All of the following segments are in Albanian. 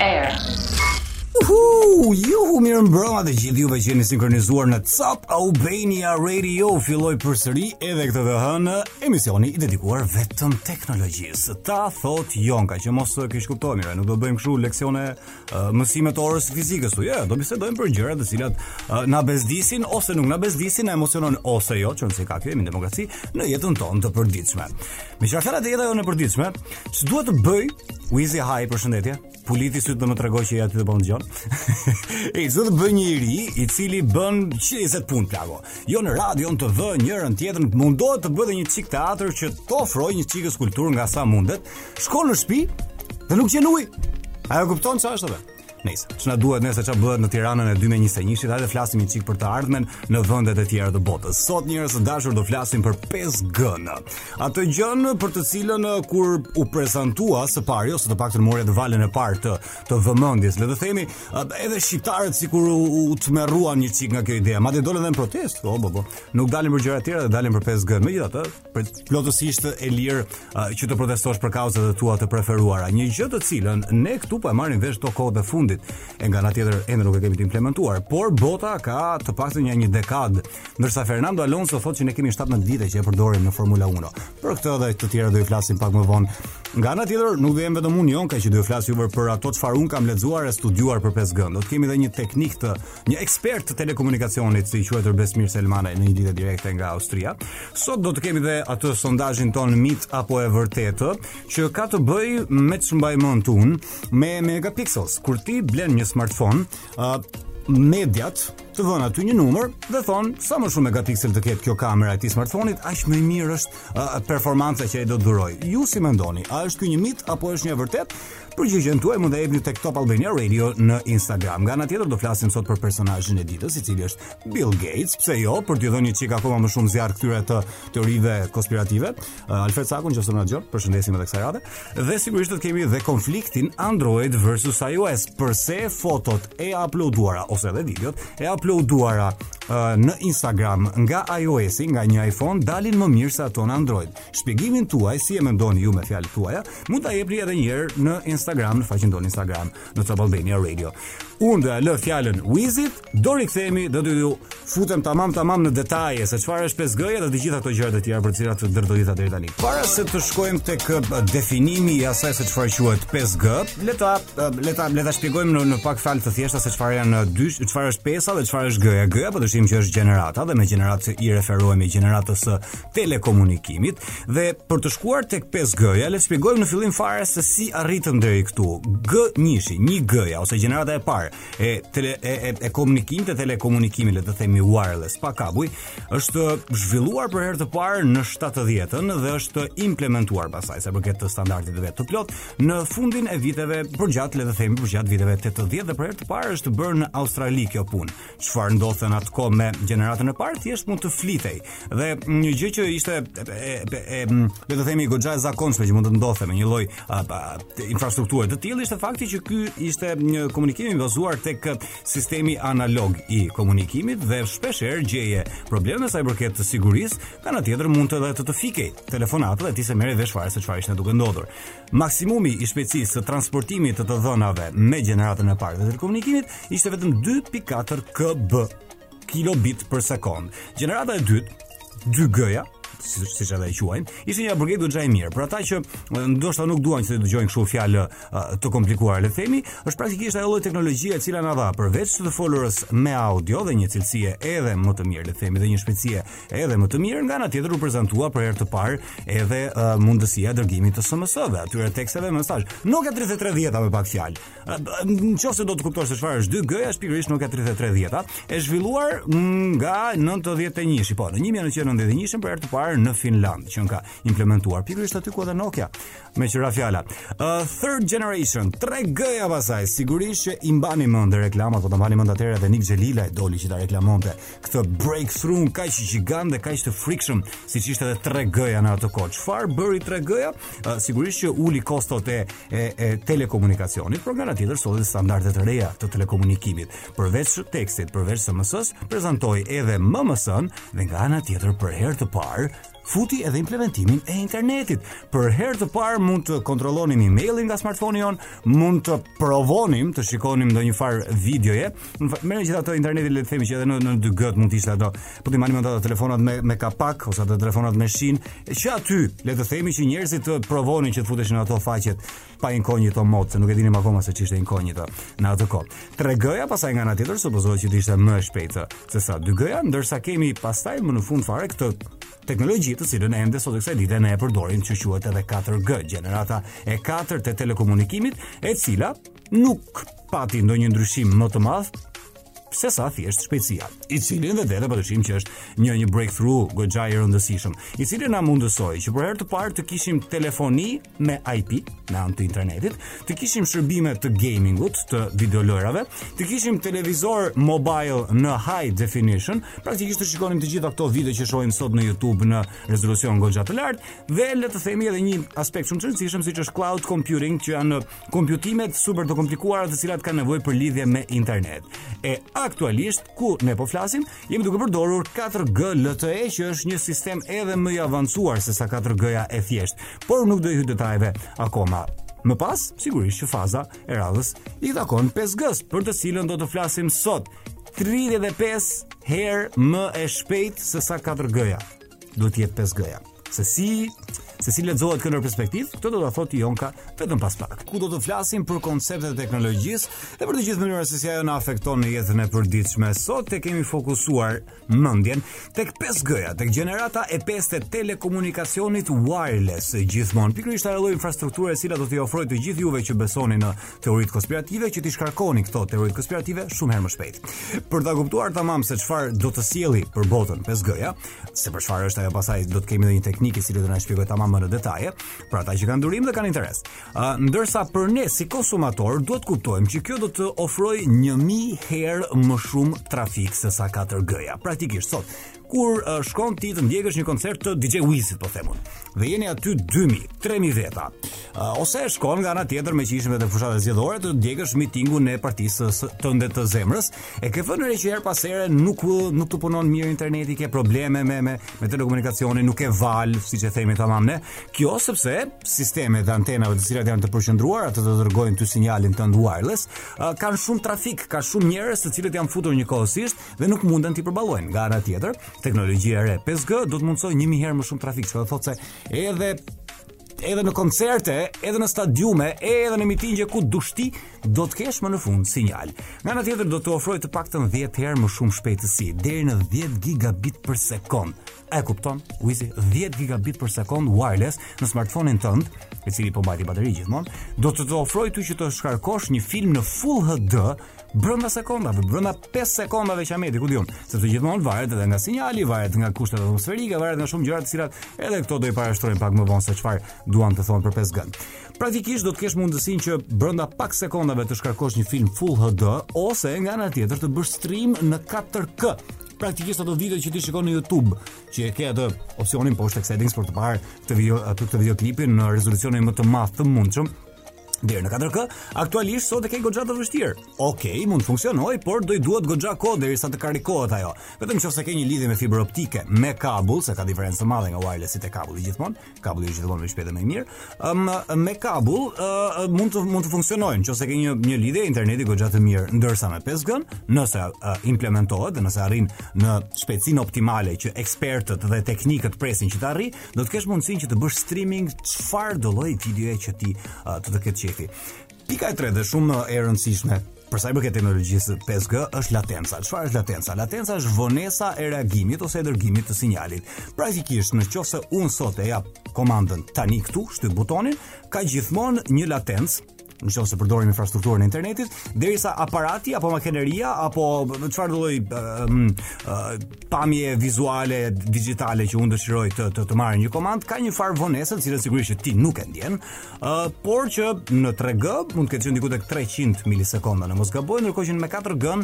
Air. Uhu, juhu, mirë mbrëma të gjithë juve që jeni sinkronizuar në Top Albania Radio Filloi përsëri edhe këtë të hënë emisioni i dedikuar vetëm teknologjisë Ta thotë Jonka që mos të kish kuptu mirë, nuk do bëjmë kshu leksione uh, mësime të orës fizikës, jo, do bisedojmë për gjëra të cilat uh, na bezdisin ose nuk na bezdisin, na emocionojnë ose jo, se n'daç kemi demokraci, në jetën tonë të përditshme Meqë ra fjala te jeta jonë e përditshme, ç'duhet të bëjë, Wizi hi, përshëndetje, puliti sytë dhe më tregoi që ja të bëndë gjonë, ç'duhet të bëjë një i ri, i cili bën dyzet punë, plako, jo në radio, në TV, njërën tjetrën, mundohet të bëjë dhe një çikë teatr që të ofrojë një çikëz kulturë nga sa mundet, shkon në shpi dhe nuk gjen ujë, a e kupton ça është? Nejse ç'na duhet ne se çfarë bëhet në Tiranën e 2021-shit, hajde flasim një çik për të ardhmen në vendet e tjera të botës. Sot njerëz të dashur do flasim për 5G. Atë gjën për të cilën uh, kur u prezantua së pari ose të paktën mori atë valën e parë të të vëmendjes, le të themi, uh, edhe shqiptarët sikur u, u tmerruan një çik nga kjo ide. Madje dolën edhe në protestë, bo bo bo. Nuk dalin për gjëra të tjera, dalin për 5G. Megjithatë, por plotësisht e lirë uh, që të protestosh për kauzat e tua të preferuara. Një gjë të cilën ne këtu po e marrim vesh kto kohët e fundit, e nga ana tjetër ende nuk e kemi të implementuar, por bota ka të paktën një një dekadë, ndërsa Fernando Alonso thotë që ne kemi 17 vite që e përdorim në Formula 1. Për këtë dhe të tjera do flasim pak më vonë. Nga ana tjetër nuk do jem vetëm unë Jonka që do të flas juve për ato çfarë unë kam lexuar e studiuar për 5G. Do të kemi edhe një teknik të Një ekspert të telekomunikacionit si i quajtur Besmir Selmanaj në një lidhje direkte nga Austria. Sot do të kemi dhe atë sondazhin tonë mit apo e vërtetë që ka të bëjë me ç'mbaj mend unë me megapixels. Kur ti blen një smartphone, uh, mediat të vënë aty një numër dhe thonë sa më shumë megapiksel të ketë kjo kamera e këtij smartfonit, aq më e mirë është uh, performanca që ai do të dhurojë. Ju si mendoni, a është ky një mit apo është një e vërtetë? Përgjigjen tuaj mund ta jepni tek Top Albania Radio në Instagram. Nga ana tjetër do flasim sot për personazhin e ditës, i cili është Bill Gates. Pse jo, për t'i dhënë një çik akoma më shumë zjarr këtyre teorive konspirative. Uh, Alfred Cakon që s'na dëgjon, e përshëndesim edhe kësaj radhe. Dhe sigurisht do të kemi dhe konfliktin Android versus iOS. Përse fotot e uploaduara ose edhe videot e uploaduara uh, në Instagram nga iOS-i, nga një iPhone dalin më mirë se ato në Android. Shpjegimin tuaj si e mendoni ju me fjalët tuaja, Mund ta jepni edhe një herë në Instagram, në faqen tonë Instagram, në Top Albania Radio. Unë do ja lë fjalën Wizit, do rikthehemi, do t'ju futem tamam tamam në detaje se çfarë është 5G-ja dhe të gjitha ato gjëra të tjera për të cilat të dërdëllita deri tani. Para se të shkojmë tek uh, definimi i asaj se çfarë quhet 5G, le ta uh, le ta le ta shpjegojmë në, në pak fjalë të thjeshta se çfarë janë uh, dy, çfarë është pesa dhe çfarë është G-ja. G-ja po e dimë që është gjenerata dhe me gjeneratë i referohemi gjeneratës së telekomunikimit dhe për të shkuar tek 5G-ja le ta shpjegojmë në fillim fare se si arritëm deri këtu. G1-shi, 1G-ja ose gjenerata e parë e tele, e, e, e komunikimit e telekomunikimit, le të themi wireless pa kabuj, është zhvilluar për herë të parë në 70-ën dhe është implementuar pastaj sa i përket të standardit vetë të plotë në fundin e viteve përgjatë le të themi përgjatë viteve 80 dhe për herë të parë është bërë në Australi kjo punë. çfarë ndodhte në atë kohë me gjeneratën e parë, thjesht mund të flitej. Dhe një gjë që ishte e e le të themi goxha e zakonshme që mund të ndodhte me një lloj infrastrukture të tillë ishte fakti që ky ishte një komunikim i bazuar tek sistemi analog i komunikimit dhe shpesh herë gjeje probleme sa i përket të sigurisë, nga ana tjetër mund të edhe të të fikej telefonata dhe ti s'e merrje vesh fare se çfarë ishte duke ndodhur. Maksimumi i shpejtësisë së transportimit të të dhënave me gjeneratën e parë të telekomunikimit ishte vetëm 2.4 KB kilobit për sekondë. Gjenerata e dytë, 2G-ja, siç edhe e quajnë, ishte një upgrade goxha i mirë. Për ata që ndoshta nuk duan që të dëgjojnë kështu fjalë të komplikuara, le të themi, është praktikisht ajo lloj teknologjie e cila na dha përveç të folurës me audio dhe një cilësie edhe më të mirë, le të themi, dhe një shpejtësie Edhe më të mirë nga ana tjetër u prezantua për herë të parë edhe uh, mundësia e dërgimit të SMS-ve, atyre teksteve mesazh. Nokia 3310 me pak fjalë. Nëse do të kuptosh se çfarë është 2G, është pikërisht Nokia 3310, e zhvilluar nga 91-shi, po, në 1991-shin për herë të parë në Finlandë, qenka implementuar pikërisht aty ku edhe Nokia me qira fjala. Uh, third generation, 3G-ja pastaj, sigurisht që i mbani mend reklamat, po t'i mbani mend atëherë edhe Nik Xhelilaj doli që ta reklamonte këtë breakthrough kaq gjigant dhe kaq të frikshëm siç ishte edhe 3G-ja në atë kohë. Çfarë bëri 3G-ja? Uh, sigurisht që uli kostot e, e, e telekomunikacionit, por nga ana tjetër solli standarde të reja të telekomunikimit. Përveç tekstit, përveç SMS-s, prezantoi edhe MMS-n dhe nga ana tjetër për herë të parë futi edhe implementimin e internetit. Për herë të parë mund të kontrollonim emailin nga smartphone-i jonë, mund të provonim të shikonim ndonjëfarë videoje. Megjithatë interneti le të themi që edhe në në 2G mund të ishte ato. Po t'i mbani mend ato telefonat me me kapak ose ato telefonat me shinë, që aty le të themi që njerëzit të provonin që të futeshin ato faqet. pa incognito mode, se nuk e dinim akoma se ç'ishte incognito në atë kohë. 3G-ja pastaj nga ana tjetër supozohet që të ishte më e shpejtë se sa 2G-ja, ndërsa kemi pastaj më në fund fare këtë teknologji të cilën ende sot kësaj dite ne e përdorim që quhet edhe 4G, gjenerata e 4-t e telekomunikimit, e cila nuk pati ndonjë ndryshim më të madh se sa thjesht shpejtësia, i cili edhe vetë pa dyshim që është një një breakthrough goxha i rëndësishëm, i cili na mundësoi që për herë të parë të kishim telefoni me IP, me anë të internetit, të kishim shërbime të gamingut, të videolojrave, të kishim televizor mobile në high definition, praktikisht të shikonim të gjitha këto video që shohim sot në YouTube në rezolucion goxha të lartë dhe le të themi edhe një aspekt shumë të rëndësishëm siç është cloud computing, që janë kompjutimet super të komplikuara të cilat kanë nevojë për lidhje me internet. E aktualisht ku ne po flasim, Jemi duke përdorur 4G LTE që është një sistem edhe më i avancuar se sa 4G-ja e thjeshtë, por nuk do i hyj detajeve akoma. Më pas, sigurisht që faza e radhës i takon 5G-s, për të cilën do të flasim sot 35 herë më e shpejtë se sa 4G-ja. Duhet të jetë 5G-ja. Se si se si lexohet kjo në perspektivë, këtë do ta thotë Jonka vetëm pas pak. Ku do të flasim për konceptet e teknologjisë dhe për të gjithë mënyrat se si ajo na afekton në jetën e përditshme. Sot e kemi fokusuar mendjen tek 5G-ja, tek gjenerata e 5-të e telekomunikacionit wireless, gjithmonë pikërisht ajo infrastrukturë e cila do t'i ofrojë të gjithëve juve që besoni në teoritë konspirative që t'i shkarkoni këto teoritë konspirative shumë herë më shpejt. Për ta kuptuar tamam se çfarë do të sjellë për botën 5G-ja, se për çfarë është ajo pastaj do të kemi edhe një teknik i cili do na shpjegojë tamam më në detaje për ata që kanë durim dhe kanë interes. Ë uh, ndërsa për ne si konsumatorë duhet të kuptojmë që kjo do të ofrojë 1000 herë më shumë trafik se sa 4G-ja. Praktikisht sot kur uh, shkon ti të ndjekësh një koncert të DJ Wizit, po them unë. Dhe jeni aty 2000, 3000 veta. Uh, ose shkon nga ana tjetër meqë ishim te fushatat zgjedhore të ndjekësh mitingun e partisë tënde të zemrës, E ke vënë re që herë pas here nuk nuk të punon mirë interneti, ke probleme me me me telekomunikacionin, nuk ke valë, siç e themi tamam ne. Kjo sepse sistemet dhe antenave të cilat janë të përqendruara të të dërgojnë ty sinjalin tënd wireless, uh, kanë shumë trafik, ka shumë njerëz të cilët janë futur njëkohësisht dhe nuk munden t'i përballojnë. Nga ana tjetër, teknologjia e re 5G do të mundësojë 1000 herë më shumë trafik, çka do të thotë se edhe edhe në koncerte, edhe në stadiume, edhe në mitingje, ku duash ti, do të kesh më në fund sinjal. Nga ana tjetër do të ofrojë të paktën 10 herë më shumë shpejtësi, deri në 10 gigabit për sekond. A e kupton? Wizi 10 gigabit për sekond wireless në smartphone-in tënd, i cili po mbajti bateria gjithmonë, do të të ofrojë ty që të shkarkosh një film në Full HD brenda sekondave, brenda 5 sekondave që ameti ku di unë, sepse gjithmonë varet edhe nga sinjali, varet nga kushtet atmosferike, varet nga shumë gjëra të cilat edhe këto do i parashtrojmë pak më vonë se çfarë duan të thonë për 5G. Praktikisht do të kesh mundësinë që brenda pak sekondave të shkarkosh një film Full HD ose nga ana tjetër të bësh stream në 4K praktikisht ato video që ti shikon në YouTube, që e ke atë opsionin poshtë tek settings për të parë këtë video atë këtë videoklipin në rezolucionin më të madh të mundshëm, Deri në 4K, aktualisht sot e ke goxha të vështirë. Okej, okay, mund të funksionojë, por do i duhet goxha kohë derisa të karikohet ajo. Vetëm nëse ke një lidhje me fibër optike me kabull, se ka diferencë të madhe nga wirelessi te kabulli gjithmonë, kabulli është gjithmonë më i shpejtë më i mirë. Ëm um, me kabull uh, mund të mund të funksionojë nëse ke një një lidhje interneti goxha të mirë, ndërsa me 5G, nëse uh, implementohet dhe nëse arrin në shpejtësinë optimale që ekspertët dhe teknikët presin që të arrijë, Do të kesh mundësinë që të bësh streaming çfarëdo lloj videoje që ti uh, të të ketë qejfi. Pika e tretë dhe shumë e rëndësishme për sa i përket teknologjisë 5G është latenca. Çfarë është latenca? Latenca është vonesa e reagimit ose e dërgimit të sinjalit. Praktikisht, në qoftë se unë sot e jap komandën tani këtu, shtyp butonin, ka gjithmonë një latencë në qoftë se përdorim infrastrukturën e internetit, derisa aparati apo makineria apo çfarëdo lloj pamje vizuale dixhitale që unë dëshiroj të të, të marrë një komandë ka një farë vonese, të cilën sigurisht që ti nuk e ndjen, uh, por që në 3G mund të ketë qenë diku tek 300 milisekonda në mos gaboj, ndërkohë që me 4G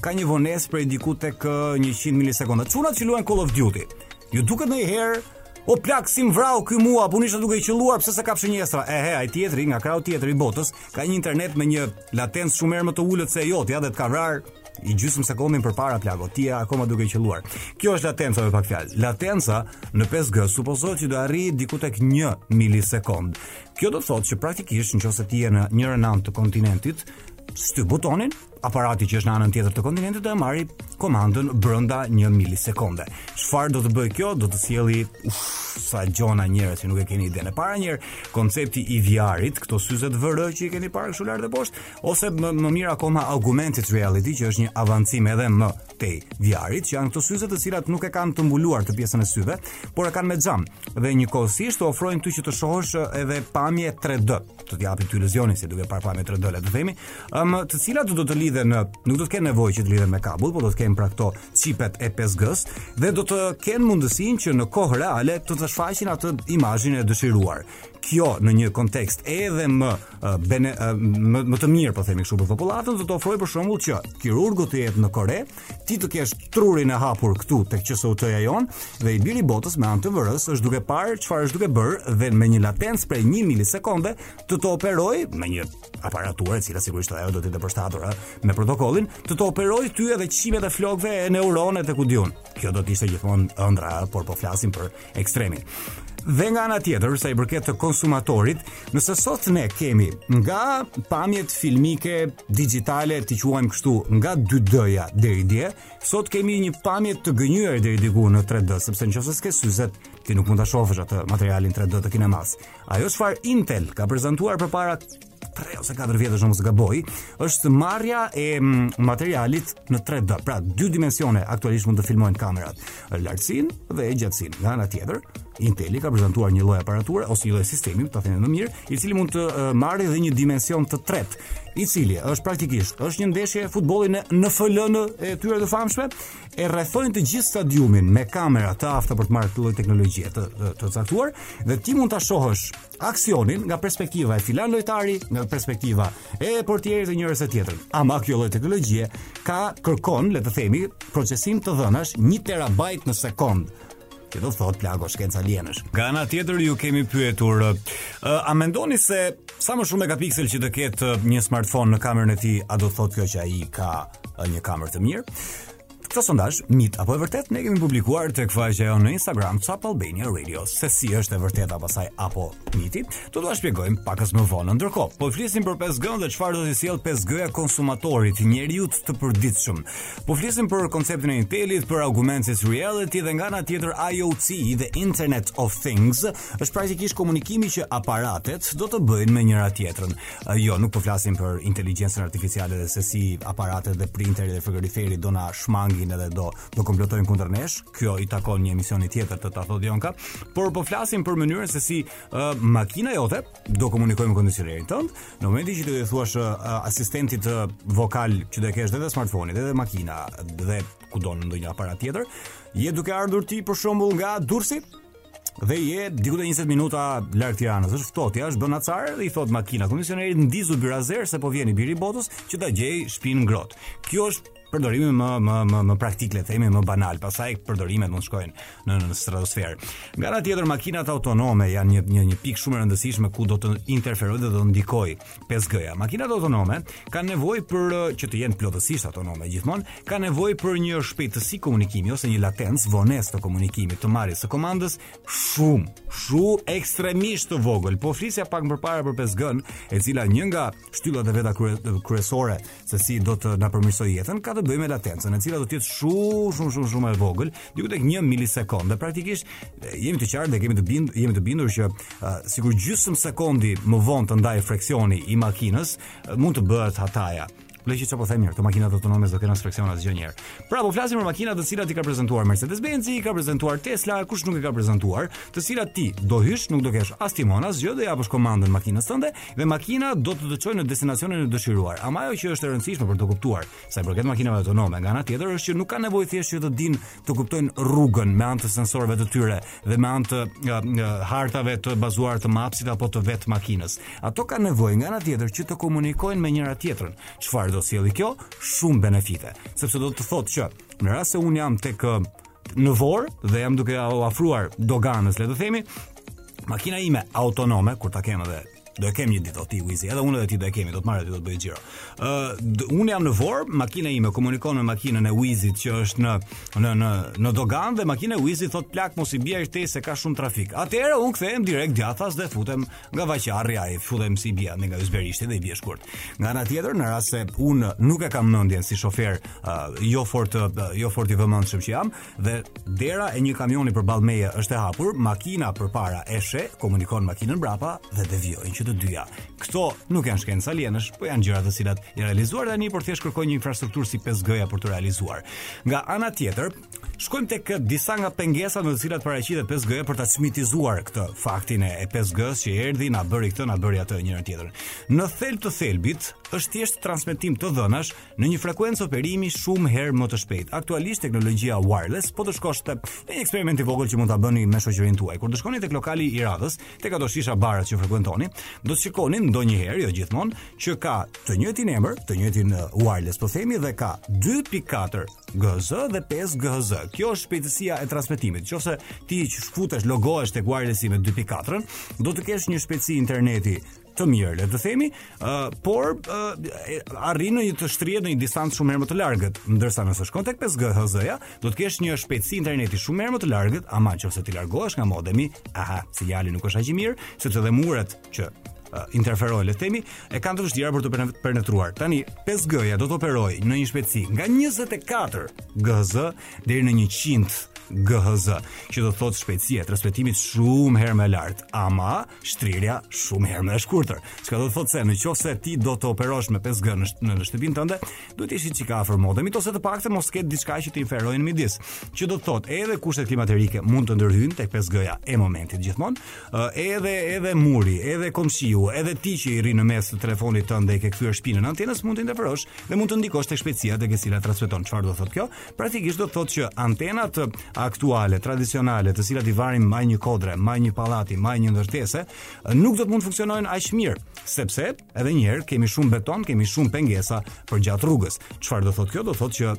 ka një vonesë prej diku tek 100 milisekonda. Çunat që luajnë Call of Duty. Ju duket ndonjëherë O plak si m'vrau ky mua, po unë isha duke qëlluar pse s'e kap shënjestra. Ehe, ai tjetri nga krahu tjetër i botës ka një internet me një latencë shumë më të ulët se jotja dhe të ka vrarë një gjysmë sekondi përpara plako, ti je akoma duke qëlluar. Kjo është latenca me pak fjalë. Latenca në 5G supozohet që do arrijë diku tek 1 milisekond. Kjo do thotë që praktikisht në qoftë se ti je në njërën anë të kontinentit, shtyp butonin, aparati që është në anën tjetër të kontinentit do e marri komandën brenda 1 milisekonde. Çfarë do të bëjë kjo? Do të sjelli uf, sa gjona njerëz që nuk e keni idenë. E para njëherë koncepti i VR-it, këto syzet VR që i keni parë kështu lart e poshtë, ose më, më mirë akoma augmented reality, që është një avancim edhe më tej VR-it që janë këto syze të cilat nuk e kanë të mbuluar të pjesën e syve, por e kanë me xham dhe njëkohësisht ofrojnë ty që të shohësh edhe pamje 3D, të të japin ty iluzionin se je duke parë pamje 3D le të themi, um, të cilat do të lidhen në nuk do të kenë nevojë që të lidhen me kabull, por do të kenë pra këto çipet e 5G-s dhe do të kenë mundësinë që në kohë reale të ta shfaqin atë imazhin e dëshiruar. kjo në një kontekst edhe më uh, bene, uh, më, më të mirë, po themi kështu për popullatën, do të ofrojë për shembull që kirurgu të jetë në Kore, ti të kesh trurin e hapur këtu tek QSUT-ja jonë dhe i biri i botës me anë të VR-së është duke parë çfarë është duke bërë dhe me një latencë prej 1 milisekonde të të operojë me një aparaturë e cila sigurisht ajo do të jetë përshtatur me protokollin, të të operojë ty edhe qimet e flokëve e neuronet e ku di unë. Kjo do të ishte gjithmonë ëndrra, por po flasim për ekstremi. Dhe nga ana tjetër, për sa i përket të konsumatorit, nëse sot ne kemi nga pamjet filmike dixhitale, t'i quajmë kështu, nga 2D-ja deri dje, sot kemi një pamje të gënjyer deri diku në 3D, sepse në qoftë se s'ke syzet, ti nuk mund ta shohësh atë materialin 3D të kinemasë. Ajo çfarë Intel ka prezantuar përpara 3 ose 4 vjetësh në mos gaboj, është marrja e materialit në 3D. Pra, dy dimensione aktualisht mund të filmojnë kamerat, lartësinë dhe gjatësinë. Nga ana tjetër, Intel ka prezantuar një lloj aparature ose një lloj sistemi, ta themi më mirë, i cili mund të marrë edhe një dimension të tretë, i cili është praktikisht është një ndeshje futbolli në NFL-n e tyre të famshme, e rrethojnë të gjithë stadiumin me kamera të afta për të marrë këtë lloj teknologjie të, të, të caktuar dhe ti mund ta shohësh aksionin nga perspektiva e filan lojtari, nga perspektiva e portierit të njërës e tjetrës. Ama kjo lloj teknologjie ka kërkon, le të themi, procesim të dhënash 1 terabajt në sekond. Që do thot plako shkencë alienësh. Nga ana tjetër ju kemi pyetur, a, a mendoni se sa më shumë megapiksel që të ketë një smartphone në kamerën e tij, a do thot kjo që ai ka një kamerë të mirë? Këtë sondazh, mit apo e vërtet, ne kemi publikuar tek faqja jonë në Instagram Top Albania Radio. Se si është e vërteta pasaj apo miti, do t'ua shpjegojmë pakës më vonë. Ndërkohë, po flisim për 5G dhe çfarë do të sjell 5G-ja konsumatorit, njeriut të përditshëm. Po flisim për konceptin e Intelit, për augmented reality dhe nga ana tjetër IoT, the Internet of Things, është praktikisht komunikimi që aparatet do të bëjnë me njëra tjetrën. Jo, nuk po flasim për inteligjencën artificiale dhe se si aparatet dhe printeri dhe frigoriferi do na shmangin edhe do do komplotojnë kundër nesh. Kjo i takon një emisioni tjetër të Ta thotë Jonka, por po flasim për mënyrën se si uh, makina jote do komunikojë me kondicionerin tënd. Në momentin që ti do thuash uh, asistentit uh, vokal që do e kesh edhe smartphone-it, edhe makina dhe kudo në ndonjë aparat tjetër, je duke ardhur ti për shembull nga Durrësi dhe je diku te 20 minuta larg Tiranës. Është ftohtë, jashtë bën acar dhe i thot makina kondicionerit ndizu byrazer se po vjen i biri i botës që ta gjej shpinë ngroht. Ky është përdorimi më më më më praktik le të themi më banal. Pastaj përdorimet mund të shkojnë në në stratosferë. Nga ana tjetër makinat autonome janë një një një pikë shumë e rëndësishme ku do të interferojë dhe do të ndikojë. 5G-ja. Makinat autonome kanë nevojë për uh, që të jenë plotësisht autonome gjithmonë, kanë nevojë për një shpejtësi komunikimi ose një latencë vonesë të komunikimit të marrjes së komandës shumë, shumë ekstremisht të vogël. Po flisja pak më përpara për 5G-n, e cila një nga shtyllat e veta kryesore se si do të na përmirësojë jetën, ka të bëjë me latencën, e cila do të jetë shumë shumë shumë shumë e vogël, diku tek 1 milisekond. Dhe praktikisht jemi të qartë dhe kemi të bind, jemi të bindur që uh, sikur gjysmë sekondi më vonë të ndajë freksioni i makinës, uh, mund të bëhet hataja. Le që çfarë po them mirë, këto makina autonome do kenë as freksion asgjë njëherë. Pra po flasim për makina të cilat i ka prezantuar Mercedes-Benz, i ka prezantuar Tesla, kush nuk i ka prezantuar, të cilat ti do hysh, nuk do kesh as timon as gjë, do japësh komandën makinës tënde Dhe makina do të të çojë në destinacionin e dëshiruar. Ama ajo që është e rëndësishme për të kuptuar, sa i përket makinave autonome, nga ana tjetër është që nuk kanë nevojë thjesht që të dinë të kuptojnë rrugën me anë të sensorëve të tyre dhe me anë të nga, nga, hartave të bazuara të mapsit apo të vetë makinës. Ato kanë nevojë nga ana tjetër që të komunikojnë me njëra tjetrën. Çfarë do të sjellë kjo? Shumë benefite, sepse do të thotë që në rast se un jam tek në Vorë dhe jam duke u afruar doganës, le të themi, makina ime autonome kur ta kem dhe do e kem një ditë o ti Wizi, edhe unë edhe ti do e kemi, do të marr, do të bëj xhiro. Ë uh, unë jam në Vorë, makina ime komunikon me makinën e Wizit që është në në në në doganë dhe makina e Wizit thotë plak mos i bjer andej se ka shumë trafik. Atëherë unë kthehem direkt djathas dhe futem Nga Vaqarri ai futem, i bie nga Yzberishti dhe i bie shkurt. Nga ana tjetër në rast se un nuk e kam mendjen si shofer uh, jo fort uh, jo fort i vëmendshëm që jam dhe dera e një kamioni përballë meje është e hapur, makina përpara e she komunikon me makinën mbrapa dhe devijojnë që të dyja. Këto nuk janë shkenca alienësh, po janë gjëra të cilat i realizuar tani por thjesht kërkojnë një infrastrukturë si 5G-ja për t'u realizuar. Nga ana tjetër, Shkojmë tek disa nga pengesat në të cilat paraqitet 5G-ja për ta çmitizuar këtë faktin e 5G-s që erdhi na bëri këtë, na bëri atë, njëra tjetra. Në thelb të thelbit është thjesht transmetim të dhënash në një frekuencë operimi shumë herë më të shpejtë. Aktualisht teknologjia wireless po të shkosh te një eksperiment i vogël që mund ta bëni me shoqërinë tuaj. Kur të shkoni tek lokali i radhës, tek ato shisha barat që frekuentoni, do të shikoni ndonjëherë, jo gjithmonë, që ka të njëjtin emër, të njëjtin uh, wireless po themi dhe ka 2.4 GHZ dhe 5 GHZ. Kjo është shpejtësia e transmetimit. Qoftë se ti futesh logohesh tek wirelessi me 2.4-ën, do të kesh një shpejtësi interneti të mirë, le të themi, uh, por uh, arrin në një të shtrihet në një distancë shumë herë më të largët, ndërsa nëse shkon tek 5 GHZ-ja, do të kesh një shpejtësi interneti shumë herë më të largët, ama qoftë se ti largohesh nga modemi, aha, sinjali nuk është aq i mirë, sepse dhe muret që interferojnë, le të themi, e kanë të vështira për t'u penetruar. Tani 5G-ja do të operojë në një shpejtësi nga 24 GHz deri në 100 GHz, që do të thotë shpejtësia e transmetimit shumë herë më e lartë, ama shtrirja shumë herë më e shkurtër. Çka do të thotë se në qoftë se ti do të operosh me 5G në në, në shtëpinë tënde, duhet të jesh një çikë afër modemit ose të paktën mos të ketë diçka që të interferojë në midis. Që do të thotë edhe kushtet klimaterike mund të ndërhyjnë tek 5G-ja e momentit gjithmonë, edhe edhe muri, edhe komshiu, edhe ti që i rri në mes të telefonit tënd dhe i ke kthyer shpinën antenës mund të interferosh dhe mund të ndikosh tek shpejtësia tek e cila transmeton. Çfarë do thotë kjo? Praktikisht do të thotë që antenat aktuale, tradicionale, të cilat i varim maj një kodre, maj një pallati, maj një ndërtese, nuk do të mund të funksionojnë aq mirë, sepse edhe një herë kemi shumë beton, kemi shumë pengesa përgjatë rrugës. Çfarë do thotë kjo? Do thotë që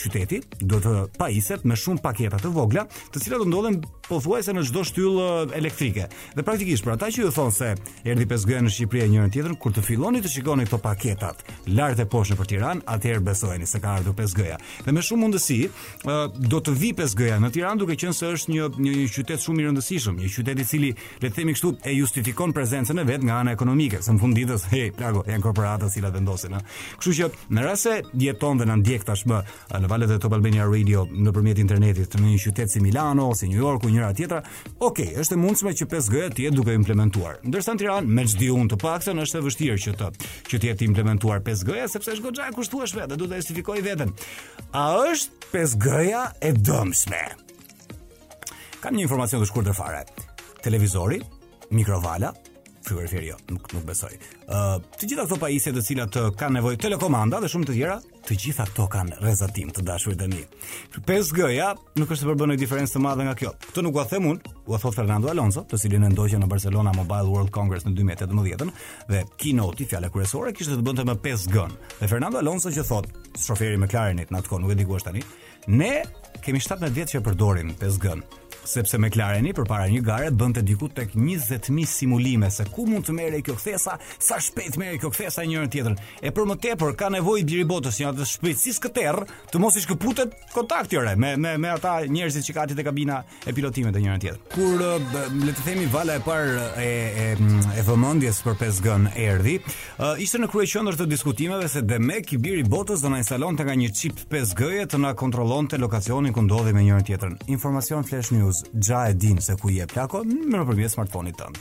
qyteti do të pajiset me shumë paketa të vogla, të cilat do ndodhen pothuajse në çdo shtyllë elektrike. Dhe praktikisht për ata që ju thonë se erdhi 5G në Shqipëri e njërin tjetrën, kur të filloni të shikoni këto paketat lart e poshtë nëpër Tiranë, atëherë besojeni se ka ardhur 5G-ja. Dhe me shumë mundësi do të vi 5G-ja në Tiranë, duke qenë se është një një, një qytet shumë i rëndësishëm, një qytet i cili le të themi kështu, e justifikon prezencën e vet nga ana ekonomike, se në fund ditës, hej, plako, janë korporata të cilat vendosin, ha. Kështu që në rast se jeton dhe na ndjek tashmë në valët e Top Albania Radio nëpërmjet internetit në një qytet si Milano ose New Yorku e njëra tjetra, ok, është e mundshme që 5G të jetë duke u implementuar. Ndërsa në Tiranë, me ç'di unë të paktën është e vështirë që të që të jetë implementuar 5G-ja sepse është goxha e kushtueshme dhe duhet të justifikojë veten. A është 5G-ja e dëmshme? Kam një informacion të shkurtër fare. Televizori, mikrovala, frigoriferi jo, nuk nuk besoj. Ë, uh, të gjitha këto pajisje të cilat uh, kanë nevojë telekomanda dhe shumë të tjera, të gjitha këto kanë rrezatim të dashur të mi. 5G-ja nuk është se përbën një diferencë të madhe nga kjo. Këtë nuk ua them unë, ua thotë Fernando Alonso, të cilin e ndoqa në Barcelona Mobile World Congress në 2018-ën dhe keynote-i fjala kryesore kishte të bënte me 5G-n. Dhe Fernando Alonso që thotë, shoferi i McLarenit në atë kohë, nuk e di ku është tani, Ne kemi 17 vjet që e përdorim 5G sepse McLareni përpara një gare bënte diku tek 20.000 simulime se ku mund të merret kjo kthesa, sa shpejt merret kjo kthesa e njërën tjetrën. E për më tepër, ka nevojë i biri i botës në atë shpejtësi skëterrë të mos i shkëputet kontakti ore me, me, me ata njerëzit që ka aty te kabina e pilotimit e njërën tjetrën. Kur le të themi vala e parë e, e, e vëmendjes për 5G-në erdhi, ishte në kryeqendër të diskutimeve se demek i biri i botës do na instalonte nga një çip 5G-je të na kontrollonte lokacionin ku ndodhemi e njërën tjetrën. Informacion Flash News, tashmë e dinë se ku je plako më nëpërmjet smartphone-it tënd.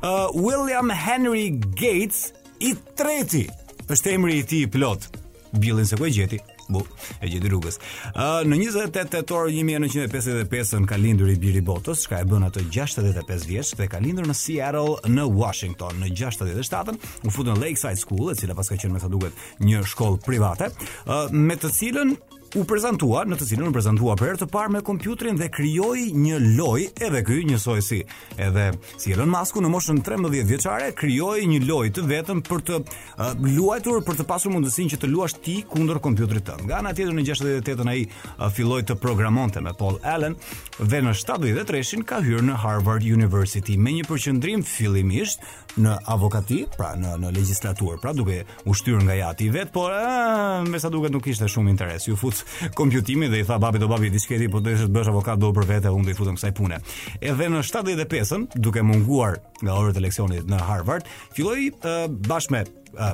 Uh, William Henry Gates i treti është emri i tij i plot. Billin se ku e gjeti? Bu, e gjeti rrugës. Uh, në 28 tetor 1955 na ka lindur i biri i botës, çka e bën atë 65 vjeç dhe ka lindur në Seattle në Washington. Në 67-ën u fut në Lakeside School, e cila paska qenë me sa duket një shkollë private, uh, me të cilën u prezantua, në të cilën u prezantua për herë të parë me kompjuterin dhe krijoi një lojë, edhe ky njësoj si edhe si Elon Musk në moshën 13 vjeçare krijoi një lojë vetëm për të uh, luajtur për të pasur mundësinë që të luash ti kundër kompjuterit tënd. Nga ana tjetër në 68-ën ai uh, filloi të programonte me Paul Allen dhe në 73-shin ka hyrë në Harvard University me një përqendrim fillimisht në avokati, pra në në legjislaturë, pra duke u shtyr nga jati i vet, por ëh, me sa duket nuk kishte shumë interes. Iu fut kompjutimit dhe i tha babit o babi shiko ti po do të bësh avokat do për vete, unë do i futem kësaj pune. E dhe në 75-ën, duke munguar nga orët e leksionit në Harvard, filloi uh, bashkë me uh,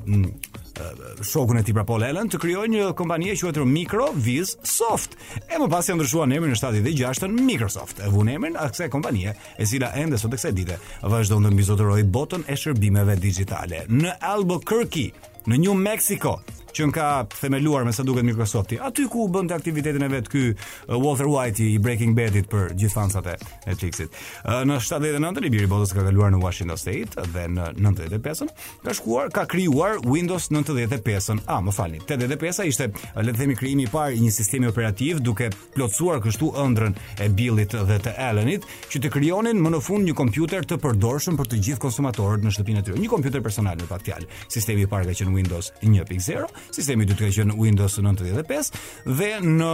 shokun e tij pra Paul Allen të krijojë një kompani e quajtur Microvis Soft. E më pas ia ndryshuan emrin në 76-ën Microsoft. E vunë emrin kësaj kompanie e cila ende sot e kësaj dite vazhdon të mbizotërojë botën e shërbimeve digjitale. Në Albuquerque, në New Mexico, qenka themeluar me sa duket Microsofti, aty ku bënte aktivitetin e vet ky uh, Walter White i Breaking Badit për gjithë fansat e Netflixit. Uh, në 79-ën i biri i botës ka kaluar në Washington State dhe në 95-ën ka shkuar, ka krijuar Windows 95-ën. A, ah, më falni, 85-a ishte, uh, le të themi, krijimi i parë i një sistemi operativ duke plotësuar kështu ëndrrën e Billit dhe të Allenit që të krijonin më në fund një kompjuter të përdorshëm për të gjithë konsumatorët në shtëpinë e tyre. Një kompjuter personal në pak fjalë. Sistemi i parë ka qenë Windows 1.0, sistemi i dytë ka qenë Windows 95 dhe në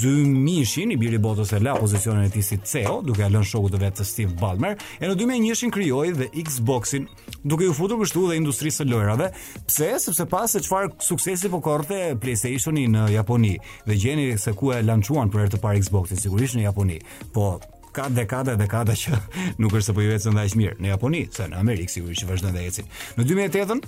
2000-shin i biri i botës e la pozicionin e tij si CEO, duke ia lënë shokut të vet Steve Ballmer, e në 2001-shin krijoi dhe Xbox-in duke iu futur kështu dhe industrisë së lojrave. Pse? Sepse pa se çfarë suksesi po korrte PlayStationi në Japoni dhe gjeni se ku e lançuan për herë të parë Xbox-in sigurisht në Japoni. Po ka dekada dhe dekada që nuk është se po iu ecën dhe aq mirë në Japoni, se në Amerikë sigurisht që vazhdojnë dhe ecin. Në 2008-ën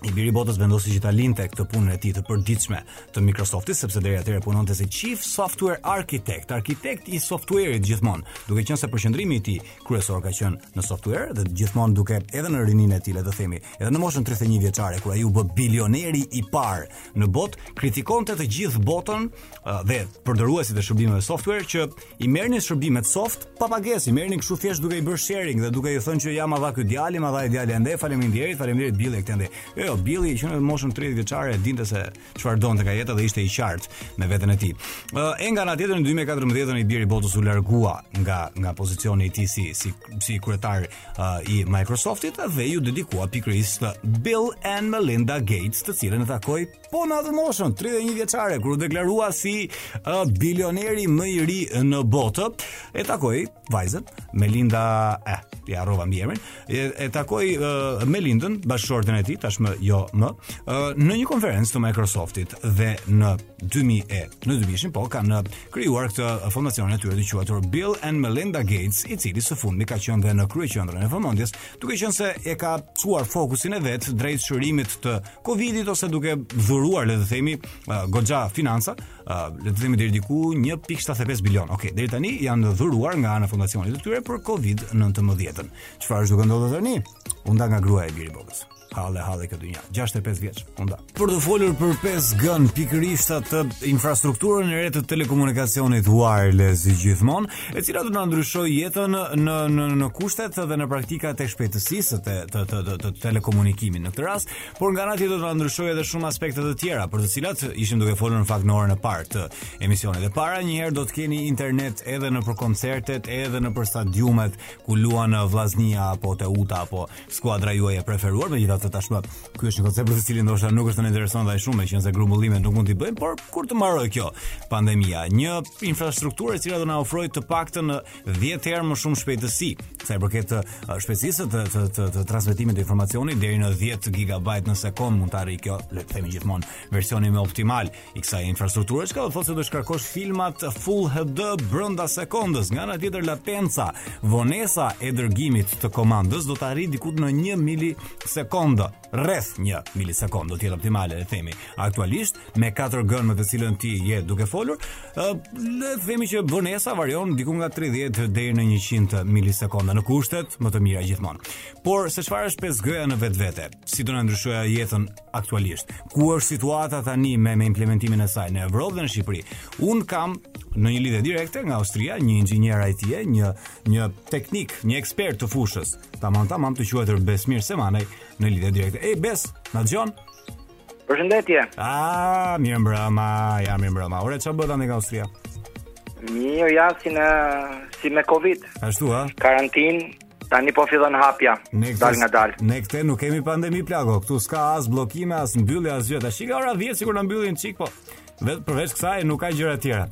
i biri i botës vendosi që ta linte këtë punën e tij të përditshme të Microsoftit, sepse deri atëherë punonte si Chief Software Architect, arkitekt i softuerit gjithmonë, duke qenë se përqendrimi i tij kryesor ka qenë në software dhe gjithmonë duke edhe në rininë e tij, le të themi, edhe në moshën 31 vjeçare kur ai u bë bilioneri i parë në botë, kritikonte të gjithë botën dhe përdoruesit e shërbimeve software që I merrnin shërbimet soft pa pagesë, i merrnin kështu thjesht duke i bërë sharing dhe duke i thënë që ja ma dha ky djali, ma dha ai djali andej, faleminderit, faleminderit Billy këtej andej. Jo, jo, Billy që në moshën 30 vjeçare e dinte se çfarë donte nga jeta dhe ishte i qartë me veten e tij. Ë e nga ana tjetër në 2014 i biri i botës u largua nga nga pozicioni i tij si si si kryetar uh, i Microsoftit dhe iu dedikua pikërisht Bill and Melinda Gates, të cilën e takoi Po në atë moshën, 31 vjeçare, kur u deklarua si uh, bilioneri më i ri në botë, e takoi vajzën Melinda, eh, ia harrova mbiemrin, e, e takoi uh, Melindën, bashkëshorten e tij, tashmë jo më, uh, në një konferencë të Microsoftit dhe në 2000 e në 2000 po kanë krijuar këtë fondacionin e tyre të quajtur Bill and Melinda Gates, i cili së fundmi ka qenë dhe në kryeqendrën e vëmendjes, duke qenë se e ka çuar fokusin e vet drejt shërimit të Covidit ose duke dhuruar le të themi uh, goxha financa, uh, le të themi deri diku 1.75 bilion. Okej, okay, deri tani janë dhuruar nga ana e fondacionit të tyre për Covid-19. Çfarë është duke ndodhur tani? U nda nga gruaja, biri i botës. Halle, halle kjo dynja. 65 vjeç, u nda. Për të folur për 5G, pikërisht atë infrastrukturën e re të telekomunikacionit wireless gjithmonë, e cila do të na ndryshojë jetën në në në kushtet dhe në praktikat e shpejtësisë të të të, të, të telekomunikimit në këtë rast, por nga ana tjetër do të na ndryshojë edhe shumë aspekte të tjera, për të cilat ishim duke folur në fakt në orën e parë të emisionit. E para njëherë do të keni internet edhe nëpër koncertet, edhe nëpër stadiumet ku luan Vllaznia apo Teuta apo skuadra juaj e preferuar, megjithatë tashmë Ky është një koncept për të cilin ndoshta nuk është të na interesojë dhe aq shumë, meqenëse grumbullimet nuk mund t'i bëjmë, por kur të mbarojë kjo pandemia, një infrastrukturë e cila do na ofrojë të paktën 10 herë më shumë shpejtësi, sa i përket uh, shpejtësisë të të të, të transmetimit të informacionit deri në 10 GB në sekond mund të arrijë kjo, le të themi gjithmonë, versioni më optimal. i kësaj infrastrukture, çka do të thotë se do shkarkosh filmat Full HD brenda sekondës. Nga ana tjetër latenca, vonesa e dërgimit të komandës do të arrijë diku në 1 milisekondë, rreth 1 milisekondë do të jetë optimale, le të themi. Aktualisht me 4G me të cilën ti je duke folur, le të themi që vonesa varion diku nga 30 deri në 100 milisekonda në kushtet më të mira gjithmonë. Por se çfarë është 5G-ja në vetvete? Si do na ndryshojë jetën aktualisht. Ku është situata tani me me implementimin e saj në Evropë dhe në Shqipëri? Un kam në një lidhje direkte nga Austria, një inxhinier IT, një një teknik, një ekspert të fushës. Tamam, tamam të quajtur Besmir Semanaj në lidhje direkte. Ej Bes, na dëgjon? Përshëndetje. Ah, mirë mbrëma, ja mirë mbrëma. Ore çfarë bëhet tani nga Austria? Mirë, ja si në si me Covid. Ashtu ha? Karantinë, Tani po fillon hapja. Me dal nga dal. Ne këtej nuk kemi pandemi plako. Ktu s'ka as bllokime, as mbyllje, as gjë. Pastaj ora 10 sikur na mbyllin çik po. Veç përveç kësaj nuk ka gjëra të tjera.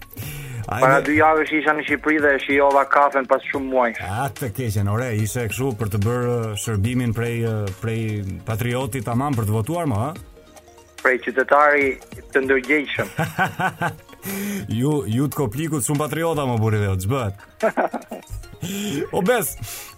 Ajde. Para dy javësh isha në Shqipëri dhe shijova kafen pas shumë muaj. A të keqen, ore, ishe këtu për të bërë uh, shërbimin prej uh, prej patrioti tamam për të votuar mo, ha? prej qytetari të ndërgjegjshëm. ju ju të Koplikut shumë patriota mo burrë dhe ç'bëhet. o bes,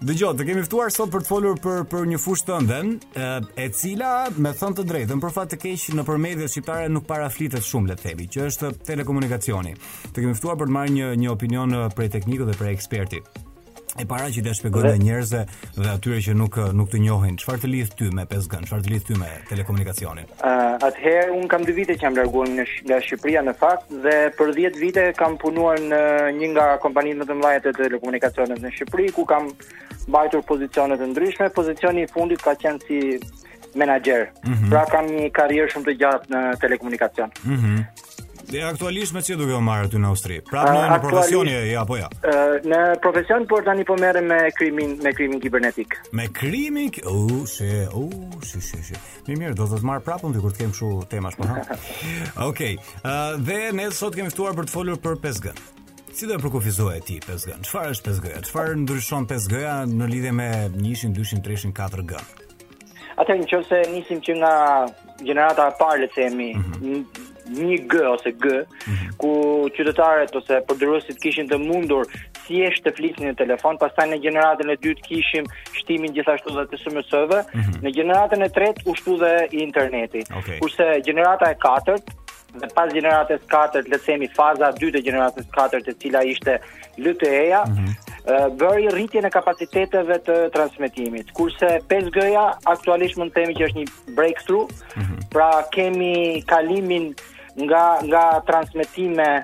dëgjo, të kemi ftuar sot për të folur për për një fushë tënden, e, e cila me thënë të drejtën për fat të keq nëpër mediet shqiptare nuk para flitet shumë le të themi, që është telekomunikacioni. Të kemi ftuar për të marrë një një opinion prej tekniku dhe prej eksperti. e para që t'ua shpjegojmë dhe... njerëzve dhe atyre që nuk nuk të njohin, çfarë të lidh ty me 5G, çfarë të lidh ty me telekomunikacionin? Ë, uh, atëherë un kam 2 vite që jam larguar në nga Shqipëria në fakt dhe për 10 vite kam punuar në një nga kompanitë më të mëdha të telekomunikacionit në Shqipëri ku kam mbajtur pozicione të ndryshme. Pozicioni i fundit ka qenë si menaxher. Mm -hmm. Pra kam një karrierë shumë të gjatë në telekomunikacion. Mhm. Mm Dhe aktualisht me çfarë je duke u marrë aty në Austri? Prapë në profesion e ja apo ja. Jo? Në profesion por tani po merrem me krimin me krimin kibernetik. Me krimin? U, oh, se, u, oh, se, se, se. Më mirë, do të të marr prapë ndonjëherë kur të kemi kështu temash po. Okej. Okay. Uh, dhe ne sot kemi ftuar për të folur për 5G. Si do e përkufizoje ti 5G? Çfarë është 5G? Çfarë ndryshon 5G-ja në lidhje me 1, 2, 3, 4G? Atëherë në qoftë se nisim që nga gjenerata e parë, le të themi, mm -hmm. një G ose G, mm -hmm. ku qytetarët ose përdoruesit kishin të mundur thjesht të flisnin në telefon, pastaj në gjeneratën e dytë kishim shtimin gjithashtu dhe të SMS-ve, mm -hmm. në gjeneratën e tretë u shtua dhe interneti. Okay. Kurse gjenerata e katërt dhe pas gjeneratës 4, le të themi faza 2 të gjeneratës 4, e cila ishte LTE-ja, mm -hmm. bëri rritjen e kapaciteteve të transmetimit. Kurse 5G-ja aktualisht mund të themi që është një breakthrough, mm -hmm. pra kemi kalimin nga nga transmetime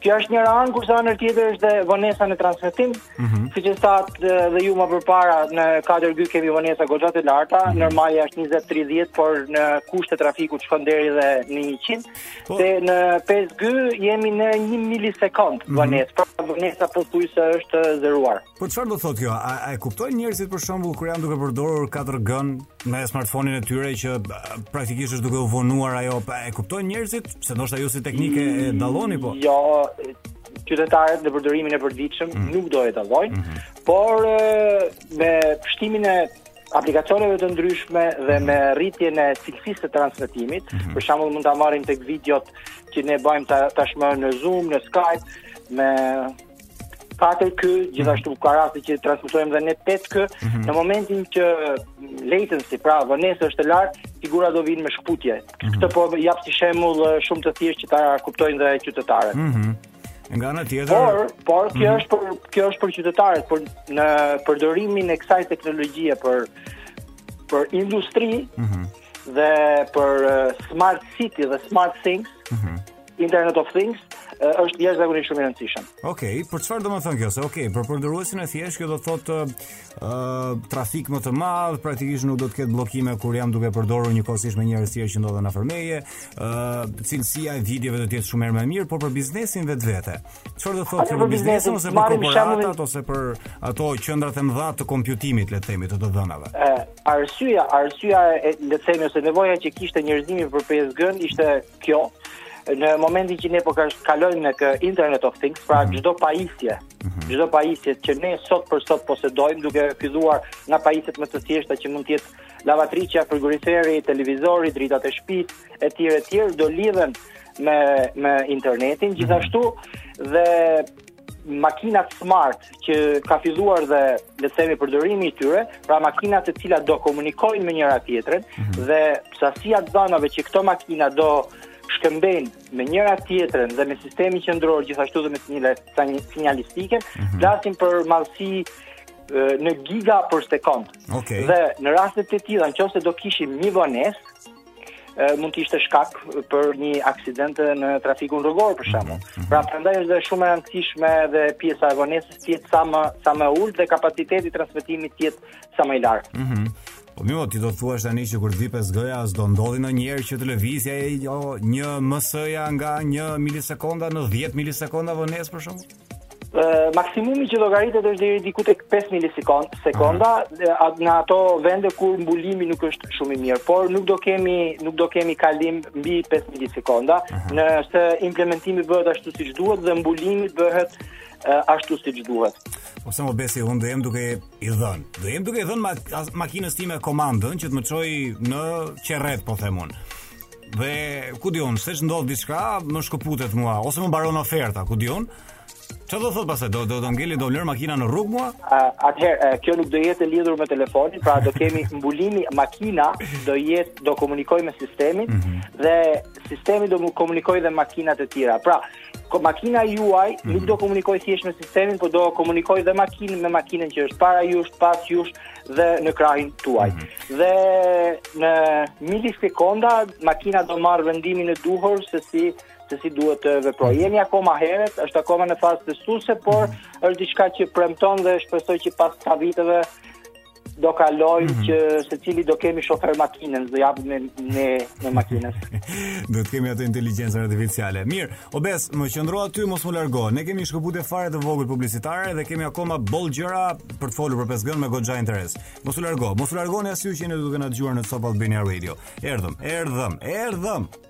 Kjo është njëra anë, kurse ana tjetër është dhe vonesa në transmetim. Mm -hmm. Siç e thatë dhe, dhe ju më përpara në katër G kemi vonesa goxha të larta, mm -hmm. normali është 20-30, por në kushte trafiku shkon deri dhe në 100. Po. Dhe në 5 G jemi në 1 milisekondë mm -hmm. vonesë, pra vonesa pothuajse është zeruar. Po çfarë do thotë kjo? A, a e kuptojnë njerëzit për shembull kur janë duke përdorur 4G në smartphone-in e tyre që praktikisht është duke u vonuar ajo? Pa, e kuptojnë njerëzit se ndoshta ju si teknike e mm, dalloni po? Jo, qytetarët në përdorimin e përditshëm mm. nuk do e dallojnë, mm -hmm. por me shtimin e aplikacioneve të ndryshme dhe me rritjen e cilësisë të transmetimit, mm -hmm. për shembull mund ta marrim tek videot që ne bëjmë tashmë në Zoom, në Skype, me katër K, gjithashtu ka raste që transmetojmë dhe në tetë K. Mm -hmm. Në momentin që latency, pra vonesa është e lartë, figura do vijë me shkëputje. Mm -hmm. Këtë po jap si shembull shumë të thjeshtë që ta kuptojnë dhe qytetarët. Mm -hmm. Nga ana tjetër, por por kjo mm -hmm. është për kjo është për qytetarët, por në përdorimin e kësaj teknologjie për për industri mm -hmm. dhe për smart city dhe smart things. Mm -hmm. Internet of Things është jashtëzakonisht shumë e rëndësishme. Okej, okay, por çfarë do të thotë kjo? Se okej, okay, për përdoruesin e thjeshtë kjo do të thotë ë uh, trafik më të madh, praktikisht nuk do të ketë bllokime kur jam duke përdorur njëkohësisht me njerëz tjerë që ndodhen afër meje, ë uh, cilësia e videove do të jetë shumë më e mirë, por për biznesin në vetvete. Çfarë do të thotë për biznesin ose për korporatat ose për ato qendrat e mëdha të kompjutimit, le të themi, të të dhënave? Ë, arsyeja, arsyeja e le të themi ose nevoja që kishte njerëzimi për 5G-në ishte kjo në momentin që ne po kalojmë në kë Internet of Things, pra mhm. çdo pajisje, mhm. çdo pajisje që ne sot për sot posedojmë, duke filluar nga pajisjet më të thjeshta që mund të jetë lavatriçja, frigoriferi, televizori, dritat e shtëpisë etj etj do lidhen me me internetin mhm. gjithashtu dhe makinat smart që ka filluar dhe le të themi përdorimi i tyre, pra makinat të cilat do komunikojnë me njëra tjetrën mm -hmm. dhe sasia e të dhënave që këto makina do shkëmbejnë me njëra tjetrën dhe me sistemin qendror gjithashtu dhe me sinjalistikë, mm -hmm. flasim për madhësi në giga për sekond. Okay. Dhe në raste të tilla, nëse do kishim një vonesë, mund të ishte shkak për një aksident në trafikun rrugor për shembull. Mm -hmm. Pra prandaj është dhe shumë e rëndësishme edhe pjesa e vonesës të jetë sa më sa më e ulët dhe kapaciteti i transmetimit të jetë sa më i lartë. Mhm. Mm Po mimo, ti do thuash tani që kur vjen pesëgëja, as do ndodhi në njerë që të lëvizja e jo, një mësëja nga një milisekonda në 10 milisekonda vonesë për shembull? maksimumi që llogaritet është deri diku tek 5 milisekond sekonda në ato vende ku mbulimi nuk është shumë i mirë, por nuk do kemi nuk do kemi kalim mbi 5 milisekonda, nëse implementimi bëhet ashtu siç duhet dhe mbulimi bëhet ashtu siç duhet. Po pse mo Besi, unë dhe jem duke i dhënë. Dhe jem duke i dhënë makinës time komandën që të më çojë në Qerret, po them unë. Dhe ku di unë, se ç'ndodh diçka, më shkëputet mua ose më mbaron oferta, ku di unë. Çfarë do thotë pastaj? Do do do ngeli do më lërë makina në rrugë mua? Atëherë, kjo nuk do jetë e lidhur me telefonin, pra do kemi mbulimi makina, do jetë do komunikojë me sistemin mm -hmm. dhe sistemi do komunikojë dhe makinat e tjera. Pra, makina juaj mm -hmm. nuk mhm. do komunikojë thjesht me sistemin, por do komunikojë dhe makinën me makinën që është para jush, pas jush dhe në krahin tuaj. Mm -hmm. Dhe në milisekonda makina do marrë vendimin e duhur se si se si duhet të veprojë. Mhm. Jemi akoma herët, është akoma në fazë testuese, por mm -hmm. është diçka që premton dhe shpresoj që pas ca viteve do kalojmë mm -hmm. që secili do kemi shofer makinën, do japim me me me makinën. do të kemi atë inteligjencën artificiale. Mirë, o Bes, më qëndro aty mos më largo. Ne kemi shkëputje fare të vogël publicitare dhe kemi akoma boll gjëra për të folur për pesëgënë me goxha interes. Mos u largo, mos u largoni asnjë që jeni duke na dëgjuar në Top Albania Radio. Erdhëm, erdhëm, erdhëm.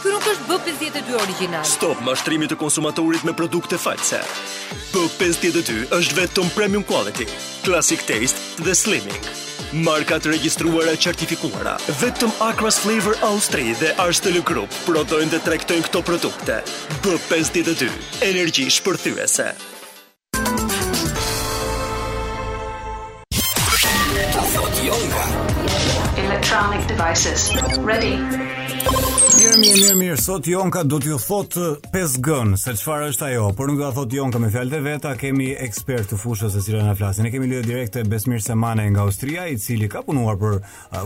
Ky nuk është B pesëdhjetë e dy origjinal. Stop mashtrimit të konsumatorit me produkte false. B pesëdhjetë e dy është vetëm premium quality, classic taste dhe slimming. Marka të regjistruara e certifikuara. Vetëm Acras Flavor Austri dhe Arstel Group prodhojnë dhe tregtojnë këto produkte. B pesëdhjetë e dy, energji shpërthyese. Electronic devices. Ready. Mirë, mirë, mirë, mirë. Sot Jonka do t'ju thotë 5G, eh, se çfarë është ajo. Por nuk do ta thotë Jonka me fjalët e veta, kemi ekspertë të fushës të cilët na flasin. Ne kemi lidhje direkte Besmir Semane nga Austria, i cili ka punuar për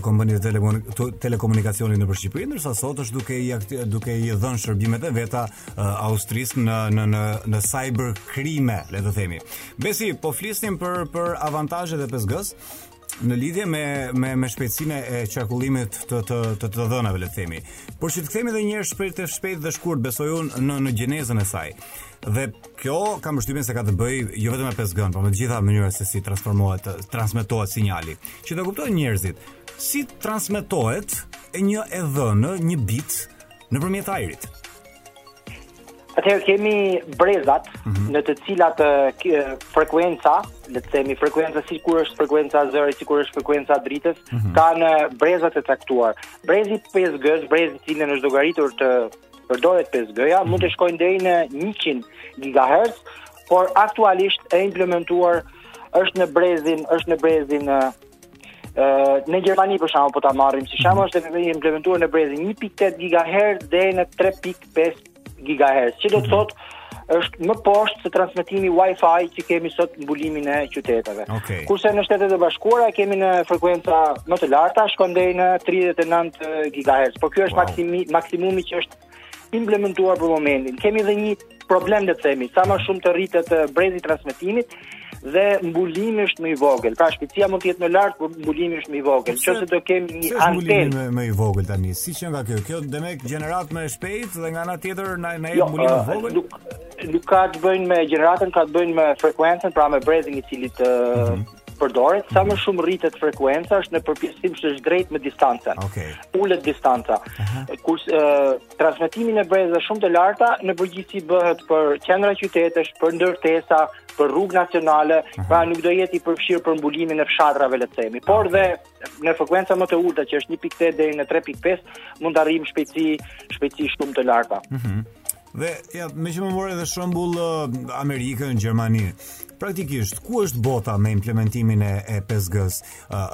kompani të telekomunikacionit nëpër Shqipëri, ndërsa sot është duke i duke i dhënë shërbimet e veta Austrisë në në në në cyber krime, le të themi. Besi, po flisnim për për avantazhet e 5G-s në lidhje me me me shpejtësinë e qarkullimit të të të të dhënave, le të themi. Por që të kthehemi edhe një herë shpejt e shpejt dhe shkurt, besoj unë në në gjenezën e saj. Dhe kjo kam përshtypjen se ka të bëjë jo vetëm me 5G-n, por me të gjitha mënyrat se si transformohet, transmetohet sinjali. Që të kuptojnë njerëzit, si transmetohet e një e dhënë, një bit nëpërmjet ajrit? Atëherë kemi brezat mm -hmm. në të cilat frekuenca, le të themi frekuenca sikur është frekuenca e zërit, sikur është frekuenca e dritës, mm -hmm. kanë brezat e caktuar. Brezi 5G, brezi në cilin është llogaritur të përdoret 5G-ja, mm -hmm. mund të shkojë deri në 100 GHz, por aktualisht e implementuar është në brezin, është në brezin ë në Gjermani për shembull po ta marrim si shembull është e implementuar në brezin 1.8 GHz deri në 3.5 GHz, që do të mhm. thotë është më poshtë se transmetimi Wi-Fi që kemi sot në mbulimin e qyteteve. Okay. Kurse në Shtetet e Bashkuara e kemi në frekuenca më të larta, shkon deri në 39 GHz. Por ky është wow. maksim maksimumi që është implementuar për momentin. Kemi dhe një problem le të themi, sa më shumë të rritet brezi i transmetimit dhe mbulimi është më i vogël. Pra shpejtësia mund të jetë më e lartë, por mbulimi është më i vogël. Nëse do kemi një antenë mbulimi më, më i vogël tani, si që nga kjo, kjo demek gjeneratë më e shpejtë dhe nga ana tjetër na na jep jo, mbulim më të vogël. Nuk, nuk ka të bëjë me gjeneratën, ka të bëjë me frekuencën, pra me brezin i cili të mm -hmm. përdoret, sa më shumë rritet frekuenca është në përpjesëtim të zhdrejtë me distancën. Okay. Ulet distanca. Kur transmetimi në breza shumë të larta në përgjithësi bëhet për qendra qytetesh, për ndërtesa, për rrugë nacionale, pra nuk do jetë i përfshirë për mbulimin e fshatrave le të themi. Por dhe në frekuenca më të ulta që është 1.8 deri në 3.5 mund të arrijmë shpejtësi shpejtësi shumë të larta. Mhm. Dhe ja, meqë më more edhe shembull Amerikën, Gjermani, praktikisht, ku është bota me implementimin e, e 5G-s?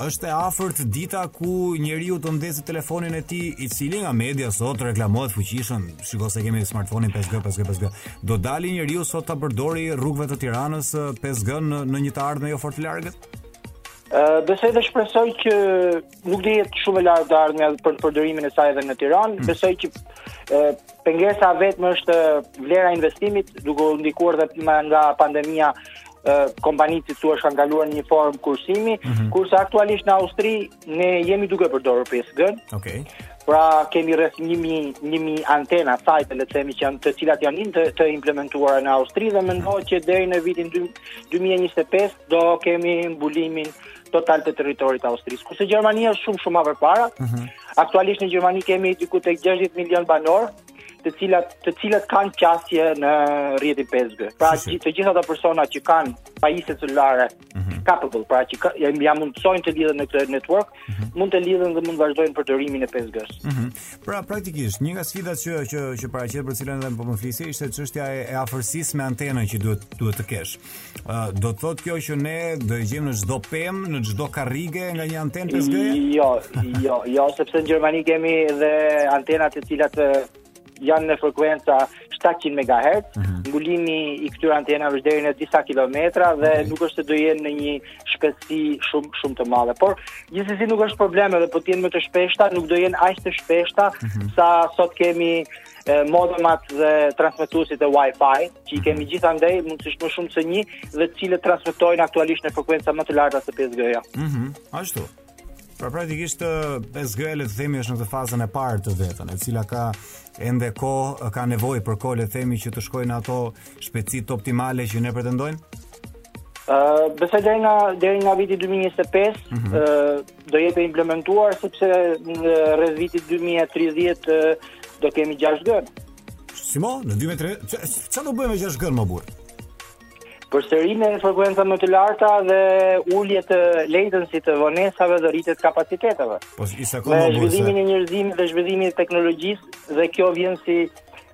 është e afërt dita ku njeriu do ndezi telefonin e tij, i cili nga media sot reklamohet fuqishëm, shiko se kemi smartfonin 5G, 5G, 5G, do dali njeriu sot ta përdori rrugëve të Tiranës 5G-në, në një të ardhme jo fort të largët? Besoj dhe shpresoj që nuk do jetë shumë e largët e ardhmja për përdorimin e saj edhe në Tiranë. Mm. Besoj që e, pengesa vetëm është vlera e investimit, duke u ndikuar dhe nga pandemia kompanitë si thua kanë kaluar në një formë kursimi, mm -hmm. kurse aktualisht në Austri ne jemi duke përdorur 5G. Okej. Okay. Pra kemi rreth 1000 1000 antena site le të themi që janë të cilat janë të, të implementuara në Austri dhe mendohet që deri në vitin 2025 do kemi mbulimin total të territorit të Austrisë. Kurse Gjermania është shumë shumë më përpara. Mm -hmm. Aktualisht në Gjermani kemi diku tek 60 milion banorë, të cilat të cilat kanë qasje në rrjetin 5G. Pra si, si. të gjitha ato persona që kanë pajisje celulare mm -hmm. capable, pra që ka, ja mundësojnë të lidhen në këtë network, mm -hmm. mund të lidhen dhe mund të vazhdojnë përdorimin e 5G-s. Mm -hmm. Pra praktikisht një nga sfidat që që që paraqet për cilën edhe po më flisje ishte çështja e, e afërsisë me antenën që duhet duhet të kesh. Uh, do të thotë kjo që ne do e gjejmë në çdo pemë, në çdo karrige nga një antenë 5G? Jo, jo, jo, sepse në Gjermani kemi dhe antena të cilat janë në frekuenca 700 MHz, mm -hmm. mbulimi i këtyre antenave është deri në disa kilometra dhe okay. nuk është se do jenë në një shpejtësi shumë shumë të madhe. Por gjithsesi nuk është problem edhe po të jenë më të shpeshta, nuk do jenë aq të shpeshta mm -hmm. sa sot kemi modemat dhe transmetuesit e Wi-Fi, që i kemi mhm. gjithandej, mundësisht më shumë se një, dhe të cilët transmetojnë aktualisht në frekuenca më të larta se 5G-ja. Mm -hmm. Ashtu. Pra praktikisht 5G le të themi është në këtë fazën e parë të vetën, e cila ka ende kohë, ka nevojë për kohë le të themi që të shkojë në ato shpejtësitë optimale që ne pretendojmë. Ëh, uh, besoj deri nga deri nga viti 2025, ëh, mm -hmm. uh, Do jetë e implementuar sepse në rreth vitit 2030 do kemi 6G. Si mo, në 2030, çfarë do bëjmë me 6G mo burrë? Përsëri më në frekuenca më të larta dhe ulje të latency-t të vonesave dhe rritje të kapaciteteve. Po, isa koma burë, se... Zhvillimin e njerëzimit dhe zhvillimin e teknologjisë dhe kjo vjen si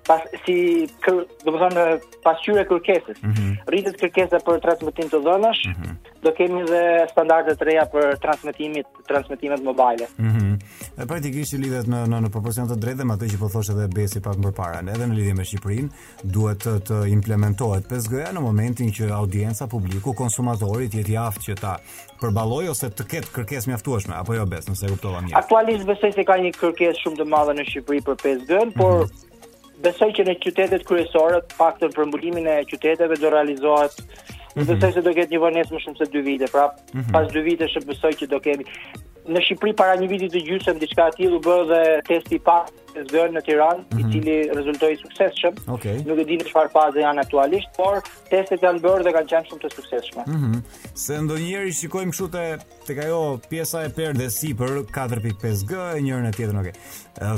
pas si kër, do të thonë pasqyrë e kërkesës. Mm -hmm. Rritet kërkesa për transmetim të dhënash. Mm -hmm. do kemi dhe standarde të reja për transmetimit, transmetimet mobile. Mhm. Mm e praktikisht kjo lidhet në në në proporcion të drejtë me atë që po thoshte edhe Besi pak më parë, edhe në lidhje me Shqipërinë, duhet të, të implementohet 5G-ja në momentin që audienca, publiku, konsumatori të jetë i aftë që ta përballojë ose të ketë kërkesë mjaftueshme apo jo Bes, nëse e kuptova mirë. Aktualisht besoj se ka një kërkesë shumë të madhe në Shqipëri për 5G-n, por mm -hmm. Besoj që në qytetet kryesore, të paktën për mbulimin e qyteteve do realizohet Mm -hmm. Besoj se do ketë një vonesë më shumë se 2 vite, pra mm -hmm. pas 2 vitesh besoj që do kemi në Shqipëri para një viti e gjysëm diçka e tillë u bë dhe testi i 5G-së në Tiranë, mm -hmm. i mhm. cili rezultoi i suksesshëm. Okay. Nuk e di në çfarë faze janë aktualisht, por testet janë bërë dhe kanë qenë shumë të suksesshme. Mhm. Mm se ndonjëherë shikojmë kështu te Tek ajo pjesa e parë dhe sipër 4.5G e njërën e tjetrën, okay.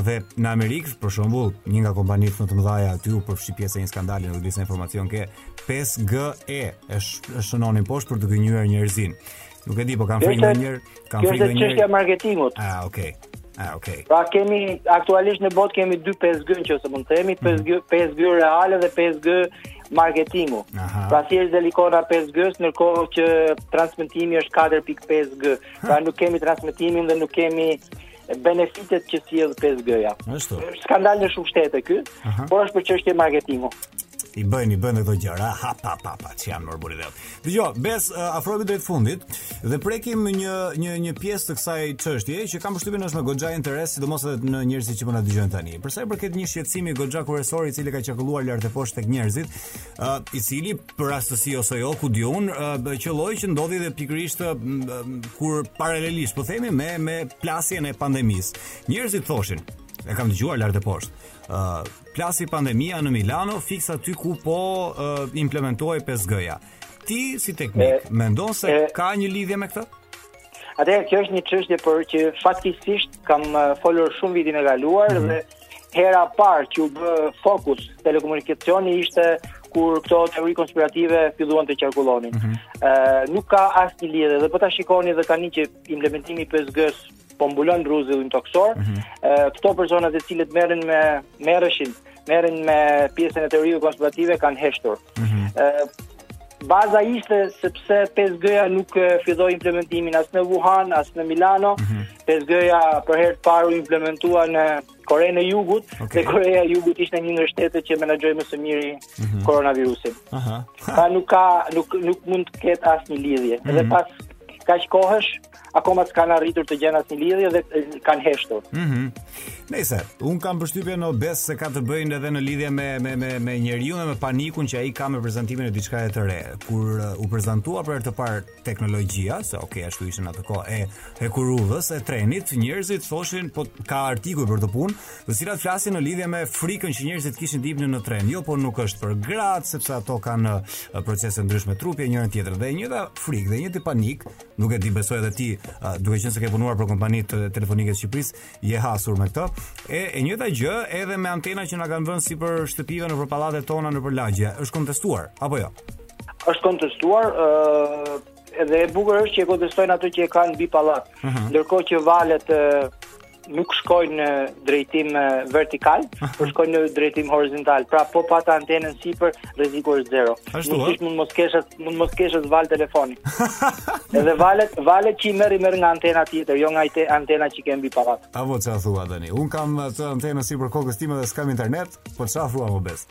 Dhe në Amerikë, për shembull, një nga kompanitë më të mëdha aty u përfshi pjesë e një skandali në disa informacion ke 5G e është shënonin poshtë për të gënjyer njerëzin. Nuk e di, po kam frikë ndonjëherë, kam frikë ndonjëherë. Kjo është çështja e marketingut. Ah, okay. Ah, okay. Pra kemi aktualisht në botë kemi dy 5G nëse mund të themi, 5G, 5G reale dhe 5G marketingu. Aha. Pra thjesht del ikona 5G, ndërkohë që transmetimi është 4.5G. Pra nuk kemi transmetimin dhe nuk kemi benefitet që sjell 5G-ja. Ashtu. Është skandal në shumë shtete ky, por është për çështje marketingu. I bëjnë, i bëjnë këto gjëra, ha pa pa pa, që janë mërë buri dhe. Dëgjo, Bes, afrohemi drejt fundit dhe prekim një një një pjesë të kësaj çështjeje që kam përshtypjen është me goxha interes, sidomos edhe në njerëzit që po na dëgjojnë tani. Për sa i përket një shqetësimi goxha kryesor i cili ka qarkulluar lart e poshtë tek njerëzit, uh, i cili për rastësi ose jo ku di un, uh, qëlloi që ndodhi dhe pikërisht uh, kur paralelisht po themi me me plasjen e pandemisë. Njerëzit thoshin, e kam dëgjuar lart e poshtë. Uh, Plasi pandemia në Milano fiks aty ku po uh, implementohej 5G-ja. Ti si teknik, mendon se e, ka një lidhje me këtë? Atëherë kjo është një çështje për që faktikisht kam folur shumë vitin e kaluar mm -hmm. dhe hera e parë që u bë fokus telekomunikacioni ishte kur këto teori konspirative filluan të qarkullonin. Mm -hmm. uh, nuk ka asnjë lidhje dhe po ta shikoni dhe tani që implementimi i 5G-s po mbulon rruzullin tokësor. Mm -hmm. Këto persona të cilët merren me merreshin, merren me pjesën e teorive konspirative kanë heshtur. Mm -hmm. Baza ishte sepse 5G-ja nuk filloi implementimin as në Wuhan, as në Milano. Mm -hmm. 5G-ja për herë të parë u implementua në Korenë e Jugut, okay. dhe Koreja e Jugut ishte një ndër shtetet që menaxhoi më së miri mm -hmm. koronavirusin. Aha. Pra nuk ka nuk nuk mund të ketë asnjë lidhje. Mm -hmm. Edhe pas kaq kohësh, akoma s'kanë arritur të gjejnë asnjë lidhje dhe kanë heshtur. Mhm. Mm Nëse un kam përshtypjen o Bes se ka të bëjnë edhe në lidhje me me me me njeriun dhe me panikun që ai ka me prezantimin e diçkaje të re. Kur uh, u prezantua për herë të parë teknologjia, se okay, ashtu ishte në atë kohë e hekurudhës e trenit, njerëzit thoshin po ka artikuj për këtë punë, të cilat flasin në lidhje me frikën që njerëzit kishin të hipnin në tren. Jo, po nuk është për gratë sepse ato kanë uh, procese të ndryshme trupi e njëra tjetrën. Dhe e njëjta frikë dhe i njëjti panik Nuk e di besoj edhe ti, uh, duke qenë se ke punuar për kompanitë telefonike të Shqipërisë, je hasur me këtë. E e njëjta gjë edhe me antenat që na kanë vënë sipër shtëpive nëpër pallatet tona nëpër lagje, është kontestuar apo jo? Është kontestuar, ë uh, edhe e bukur është që e kontestojnë ato që e kanë mbi pallat. Uh mhm. -huh. Ndërkohë që valët uh, nuk shkojnë në drejtim vertikal, por shkojnë në drejtim horizontal. Pra po pa ta antenën sipër, rreziku është zero. Ashtu është. Mund mos kesh mund mos kesh as valë telefoni. Edhe valët, valët që i merr i merr nga antena tjetër, jo nga te, antena që kemi në pallat. Avo çfarë thua tani? Unë kam atë antenë sipër kokës time dhe s'kam internet, po çfarë thua më Bes?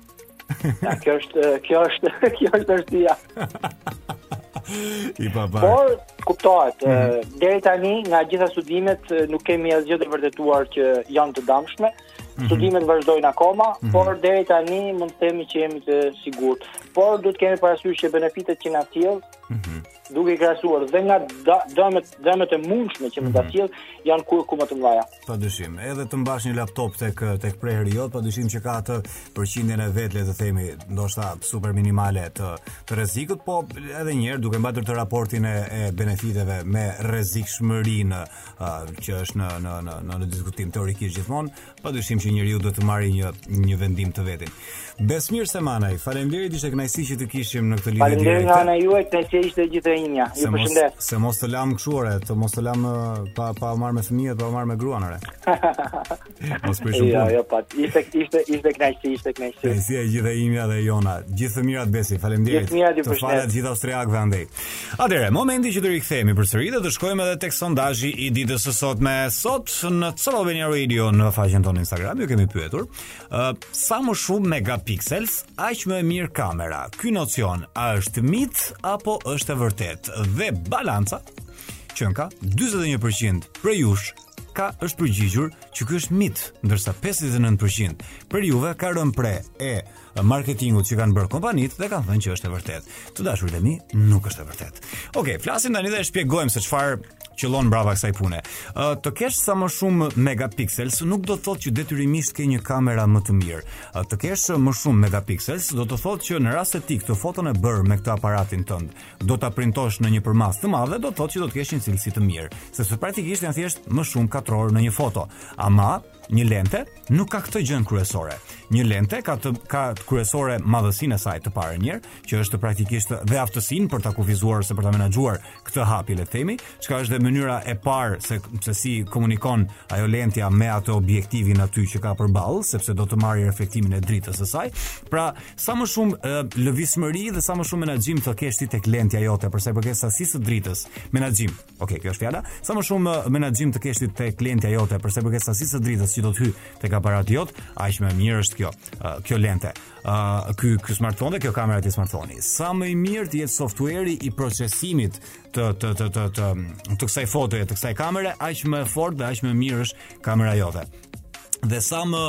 Ja, kjo është, kjo është, kjo është arsyeja. I pa pa. Por kuptohet, mm -hmm. deri tani nga gjitha studimet nuk kemi asgjë të vërtetuar që janë të dëmshme. Mhm. Studimet vazhdojnë akoma, mm -hmm. por deri tani mund të themi që jemi të sigurt. Por duhet të kemi parasysh që benefitet që na sjell, mm -hmm. duke krahasuar dhe nga dëmet dëmet e mundshme që mund të na mhm. sjell, janë kur ku më të mëdha. Pa dyshim, edhe të mbash një laptop tek tek prehri jot, pa dyshim që ka atë përqindjen e vet, le të themi, ndoshta super minimale të të rrezikut, po edhe një herë duke mbajtur të raportin e, e benefiteve me rrezikshmërinë uh, që është në në në në diskutim teorikisht gjithmonë, pa dyshim që njeriu duhet të marrë një një vendim të vetin. Besmir Semanaj, faleminderit ishte kënaqësi që të kishim në këtë lidhje direkte. Faleminderit nga ana juaj, kënaqësi ishte gjithë e imja. Ju përshëndes. Se mos të lamë kështu ore, të mos të lamë pa pa marrë me fëmijët, pa marrë me gruan ore. Mos prish shumë. Jo, jo, pa. Ishte ishte ishte kënaqësi, ishte kënaqësi. Kënaqësi e gjithë e imja dhe jona. Gjithë të mirat Besi, faleminderit. Gjithë mirat ju përshëndes. Të fala gjithë austriakëve andej. Atëherë, momenti që të rikthehemi përsëri dhe të shkojmë edhe tek sondazhi i ditës së sotme. Sot në Slovenia Radio në faqen tonë Instagram ju kemi pyetur, Uh, sa më shumë megapixels, aq më e mirë kamera. Ky nocion a është mit apo është e vërtetë? Dhe balanca qënka 41% prej jush ka është përgjigjur që ky është mit, ndërsa 59% prej juve ka rënë pre e marketingut që kanë bërë kompanitë dhe kanë thënë që është e vërtetë. Të dashurit e mi, nuk është e vërtetë. Okej, okay, flasim tani dhe shpjegojmë se çfarë qëllon prapa kësaj pune. Uh, të kesh sa më shumë megapixels nuk do të thotë që detyrimisht ke një kamera më të mirë. Uh, të kesh më shumë megapixels do të thotë që në rast se ti këtë foton e bërë me këtë aparatin tënd, do ta printosh në një përmasë të madhe, do të thotë që do të kesh një cilësi të mirë, sepse praktikisht janë thjesht më shumë katrorë në një foto. Ama Një lente nuk ka këtë gjënë kryesore. Një lente ka të ka të kryesore madhësinë e saj të parë njëherë, që është praktikisht dhe aftësinë për ta kufizuar ose për ta menaxhuar këtë hapje le të themi, çka është dhe mënyra e parë se se si komunikon ajo lentja me atë objektivin aty që ka përballë, sepse do të marrë reflektimin e dritës së saj. Pra, sa më shumë lëvizshmëri dhe sa më shumë menaxhim të kesh ti tek lentja jote, për sa i përket sasisë së dritës, menaxhim. Ok, kjo është fjala. Sa më shumë uh, menaxhim të kesh ti tek lentja jote, për sa i përket sasisë së dritës që do të hyj tek aparati jot, aq më mirë është kjo. Uh, kjo lente. Uh, ky ky smartphone dhe kjo kamera e smartphone-it. Sa më i mirë të jetë softueri i procesimit të të të të të, të kësaj fotoje, të kësaj kamere, aq më e fortë dhe aq më e mirë është kamera jote. dhe sa më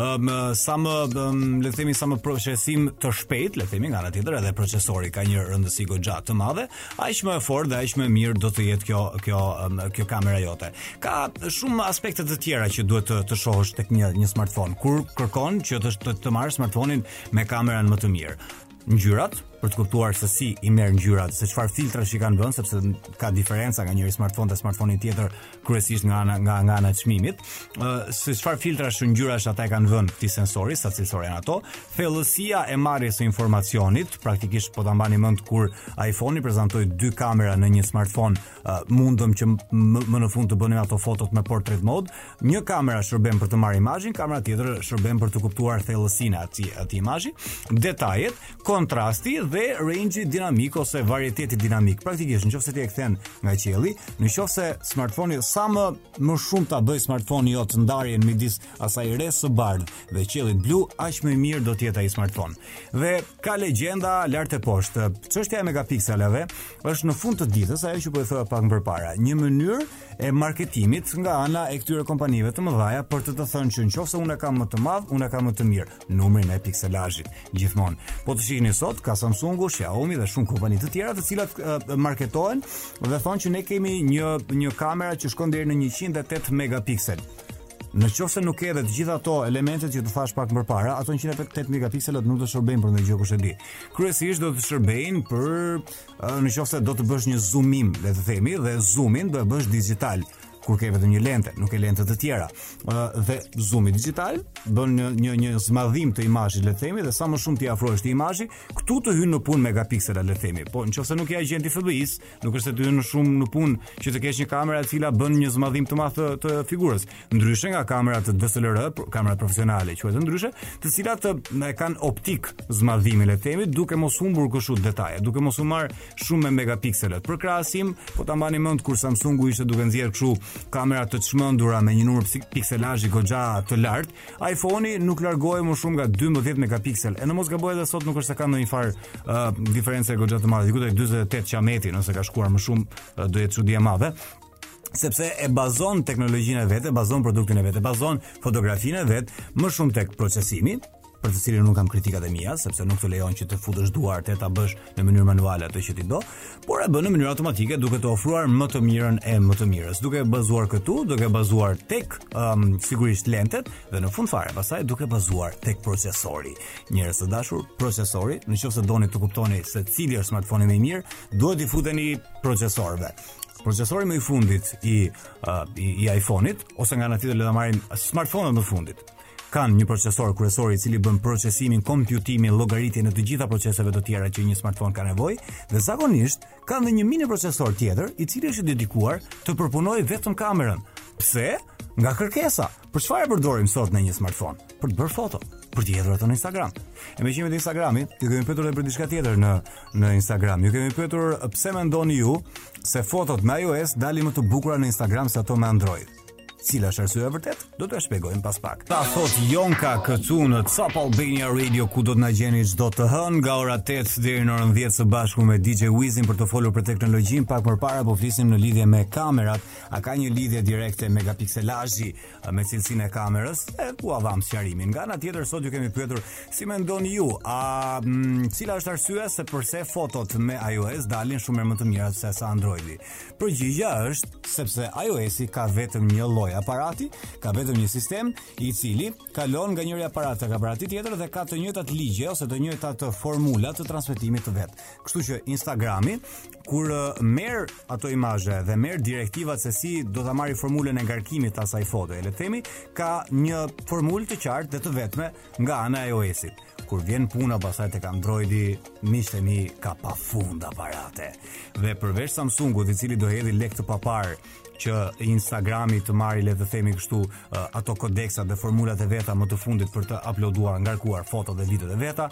um, sa më um, le të themi sa më procesim të shpejt, le të themi nga ana tjetër edhe procesori ka një rëndësi goxha të madhe, aq më e fortë dhe aq më e mirë do të jetë kjo kjo um, kjo kamera jote. Ka shumë aspekte të tjera që duhet të të shohësh tek një një smartphone kur kërkon që të të, të marrë smartphonein me kamerën më të mirë. ngjyrat për të kuptuar se si i merr ngjyrat, se çfarë filtrash i kanë vënë sepse ka diferenca nga njëri smartphone-i te smartphone-i tjetër kryesisht nga ana nga nga ana e çmimit, uh, se çfarë filtrash ngjyrash ata i kanë vënë këtij sensori, sa cilësor janë ato, thellësia e marrjes së informacionit, praktikisht po ta mbani mend kur iPhone-i prezantoi dy kamera në një smartphone uh, mundëm që më në fund të bënim ato fotot me portrait mode. Një kamera shërben për të marrë imazhin, kamera tjetër shërben për të kuptuar thellësinë e atij imazhi, detajet, kontrasti dhe range-i dinamik ose varieteti dinamik. Praktikisht nëse ti e kthen nga qielli, nëse smartphone-i sa më më shumë ta bëjë smartphone-i jot ndarjen midis asaj resë së bardhë dhe qiellit blu, aq më i mirë do të jetë ai smartphone. Dhe ka legjenda lart e poshtë. Çështja e megapikselave është në fund të ditës ajo që po ju thoja pak më përpara, një mënyrë e marketimit nga ana e këtyre kompanive të mëdhaja për të të thënë që në qoftë se unë e kam më të madh, unë e kam më të mirë numrin e pikselazhit gjithmonë. Po të shihni sot ka Samsungu, Xiaomi dhe shumë kompani të tjera të cilat uh, marketohen dhe thonë që ne kemi një një kamera që shkon deri në 108 megapiksel. Në qoftë se nuk ke edhe të gjitha ato elementet që të thashë pak më parë, ato 108 megapikselat nuk do të shërbejnë për ndonjë gjë kush e di. Kryesisht do të shërbejnë për në qoftë se do të bësh një zoomim, le të themi, dhe zoomin do e bësh digital kur ke vetëm një lente, nuk ke lente të tjera. Ë dhe zoomi digital bën një një një zmadhim të imazhit, le të themi, dhe sa më shumë të afrohesh te imazhi, këtu të hyn në punë megapiksela, le të themi. Po nëse nuk je agjent i FBI-së, Nuk është se të hyn shumë në punë që të kesh një kamera e cila bën një zmadhim të madh të, të figurës. Ndryshe nga kamerat DSLR, kamerat profesionale, quajtur ndryshe, të cilat e kanë optik zmadhimin, le të themi, duke mos humbur kështu detaje, duke mos u marrë shumë me megapikselet. Për krahasim, po ta mbani mend kur Samsungu ishte duke nxjerrë kështu kamera të çmendura me një numër pikselazhi goxha të lartë, iPhone-i nuk largohej më shumë nga 12 megapiksel. E në mos gaboj edhe sot nuk është se ka ndonjë farë uh, diferencë goxha të madhe. Diku tek 48 kiameti, nëse ka shkuar më shumë, uh, do jetë çudi e madhe sepse e bazon teknologjinë e vet, e bazon produktin e vet, e bazon fotografinë e vet më shumë tek procesimi, për të cilin unë kam kritikat e mia, sepse nuk të lejon që të futësh duart e ta bësh në mënyrë manuale atë që ti do, por e bën në mënyrë automatike duke të ofruar më të mirën e më të mirës. Duke bazuar këtu, duke bazuar tek um, sigurisht lentet dhe në fund fare pastaj duke bazuar tek procesori. Njerëz të dashur, procesori, në qoftë se doni të kuptoni se cili është smartphone më i mirë, duhet t'i futeni procesorëve procesori më i fundit i uh, i, i iPhone-it ose nga ana tjetër le ta marrim smartphone-at më të fundit. kanë një procesor kryesor i cili bën procesimin, kompjutimin, llogaritjen e të gjitha proceseve të tjera që një smartphone ka nevojë dhe zakonisht kanë edhe një mini procesor tjetër i cili është i dedikuar të përpunojë vetëm kamerën. Pse? Nga kërkesa. Për çfarë e përdorim sot ne një smartphone? Për të bërë foto, për t'i hedhur ato në Instagram. E meqë jemi te Instagrami, ju kemi pyetur edhe për diçka tjetër në në Instagram. Ju kemi pyetur pse mendoni ju se fotot me iOS dalin më të bukura në Instagram se ato me Android. Cila është arsyeja e vërtetë? Do t'ua shpjegojmë pas pak. Ta thot Jonka këtu në Top Albania Radio ku do të na gjeni çdo të hënë nga ora 8 deri në orën 10 së bashku me DJ Wizin për të folur për teknologjinë. Pak përpara po flisim në lidhje me kamerat. A ka një lidhje direkte megapikselazhi me cilësinë e kamerës? E jua dhamë sqarimin. Nga ana tjetër sot ju kemi pyetur si mendoni ju, a m, mm, cila është arsyeja se përse fotot me iOS dalin shumë më të mira se sa Androidi? Përgjigja është sepse iOS-i ka vetëm një lloj aparati, ka vetëm një sistem i cili kalon nga njëri aparat tek aparati tjetër dhe ka të njëjtat ligje ose të njëjtat formula të transmetimit të vet. Kështu që Instagrami kur merr ato imazhe dhe merr direktivat se si do ta marrë formulën e ngarkimit të asaj fotoje, le të themi, ka një formulë të qartë dhe të vetme Nga ana e iOS-it, kur vjen puna pastaj tek Androidi, miqtë e mi ka pafund aparate. Dhe përveç Samsungut, i cili do hedhi lek të paparë që Instagrami të marri le të themi kështu ato kodeksat dhe formulat e veta më të fundit për të uploaduar, ngarkuar fotot dhe videot e veta,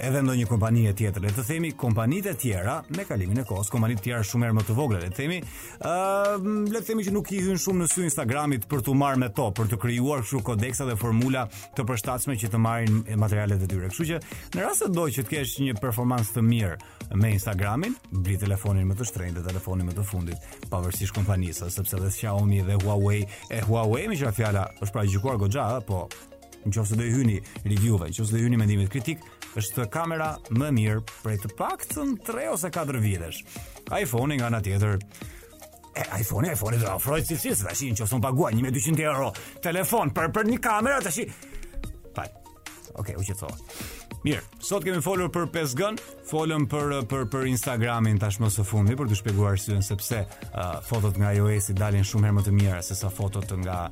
edhe ndonjë kompanie tjetër. Le të themi kompanitë e tjera me kalimin e kohës, kompani të tjera shumë herë më të vogla, le të themi, ë uh, le të themi që nuk i hyn shumë në sy Instagramit për t'u marrë me to, për të krijuar kështu kodeksa dhe formula të përshtatshme që të marrin materialet e tyre. Kështu që në rast se do që të kesh një performancë të mirë me Instagramin, bli telefonin më të shtrenjtë, telefonin më të fundit, pavarësisht kompanisë, sepse dhe Xiaomi dhe Huawei, e Huawei meqë ra fjala është paragjykuar goxha, po në qofë se do i hyni reviewve, në qofë se do i hyni mendimit kritik, është kamera më e mirë prej të paktën 3 ose 4 vjetësh. iPhone-i nga ana tjetër, e, iPhone-i, iPhone-i dhe ofrojë të cilësisë, dhe shi në qofë se me pagua 1200 euro telefon për, për një kamera, dhe shi... Faj, oke, okay, u që thua. Mirë, sot kemi folur për 5G, folëm për për për Instagramin tashmë së fundi për t'ju shpjeguar arsyen se pse uh, fotot nga iOS-i dalin shumë herë më të mira se sa fotot nga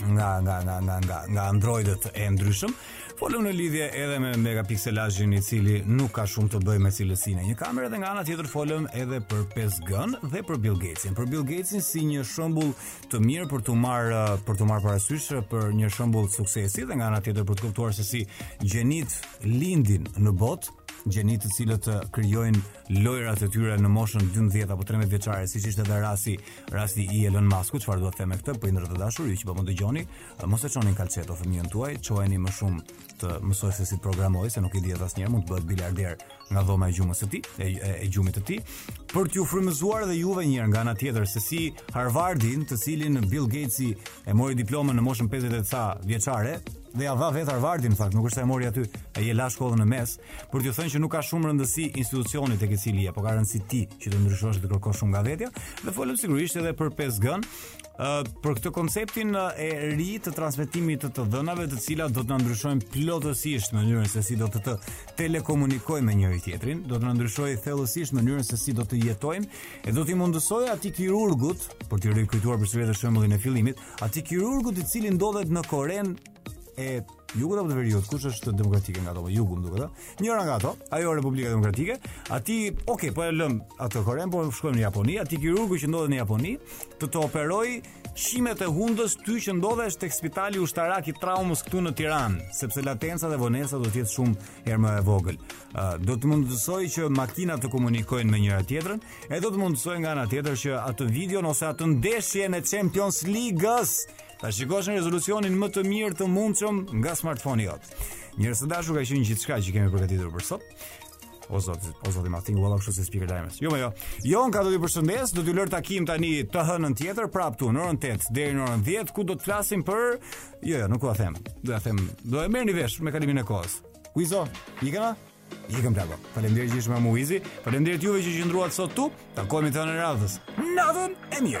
nga nga nga nga nga nga Androidët e ndryshëm. Folëm në lidhje edhe me megapikselazhin i cili nuk ka shumë të bëjë me cilësinë e një kamere dhe nga ana tjetër folëm edhe për 5G-n dhe për Bill Gatesin. Për Bill Gatesin si një shembull të mirë për të marrë për të marrë parasysh për një shembull suksesi dhe nga ana tjetër për të kuptuar se si gjenit lindin në botë, gjenit të cilët krijojnë lojrat e tyre në moshën 12 apo 13 vjeçare, siç ishte edhe rasti, rasti i Elon Musk, çfarë do të them me këtë, prindër të dashur, ju që po më dëgjoni, mos e çoni në kalçeto fëmijën tuaj, çojeni më shumë të mësoj se si të programoj, se nuk i dihet asnjëherë mund të bëhet biliarder nga dhoma e gjumës së tij, e, e, e gjumit të tij, për t'ju frymëzuar edhe juve një herë nga ana tjetër se si Harvardin, të cilin Bill Gatesi e mori diplomën në moshën 50 e ca vjeçare, dhe ja dha vetë Harvardi në fakt, nuk është se e mori aty, ai e la shkollën në mes, Për t'ju thënë që nuk ka shumë rëndësi institucioni tek i cili je, por ka rëndësi ti që të ndryshosh dhe të kërkosh shumë nga vetja. Dhe folëm sigurisht edhe për 5G-n, për këtë konceptin e ri të transmetimit të të dhënave, të cilat do të na ndryshojnë plotësisht mënyrën se si do të të telekomunikojmë me njëri tjetrin, do të na ndryshojë thellësisht mënyrën se si do të jetojmë, e do t'i mundësojë atij kirurgut, për t'ju rikujtuar përsëri shembullin e fillimit, atij kirurgut i cili ndodhet në Korenë e jugut apo të veriut, kush është demokratike nga ato, po jugu më duket, ëh. Njëra nga ato, ajo Republika Demokratike, aty, ok, po e lëm atë Korenë, po shkojmë në Japoni, atij kirurgu që ndodhet në Japoni, të të operoj shimet e hundës ty që ndodhesh tek spitali ushtarak i traumës këtu në Tiranë, sepse latenca dhe vonesa do të jetë shumë herë më e vogël. Uh, do të mundësoj që makinat të komunikojnë me njëra tjetrën, e do të mundësoj nga ana tjetër që atë videon ose atë ndeshjen e Champions League-s Ta shikosh në rezolucionin më të mirë të mundshëm nga smartphone-i jot. Njerëz të dashur kaq qe gjithçka që kemi përgatitur për sot. O zot, o zot i matin, valla kështu se spiker lajmesh. Jo, jo. Jo, unë kaq do të përshëndes, do t'ju lë takim tani të hënën tjetër prap tu në orën 8 deri në orën 10 ku do të flasim për Jo, jo, nuk u a them. Do jua them, do e merrni vesh me kalimin e kohës. Kuizo, ikema? Ikëm plako. Faleminderit që ishe me mu Izi. Faleminderit juve që qëndruat sot tu. Takohemi të hënën e radhës. Natën e mirë.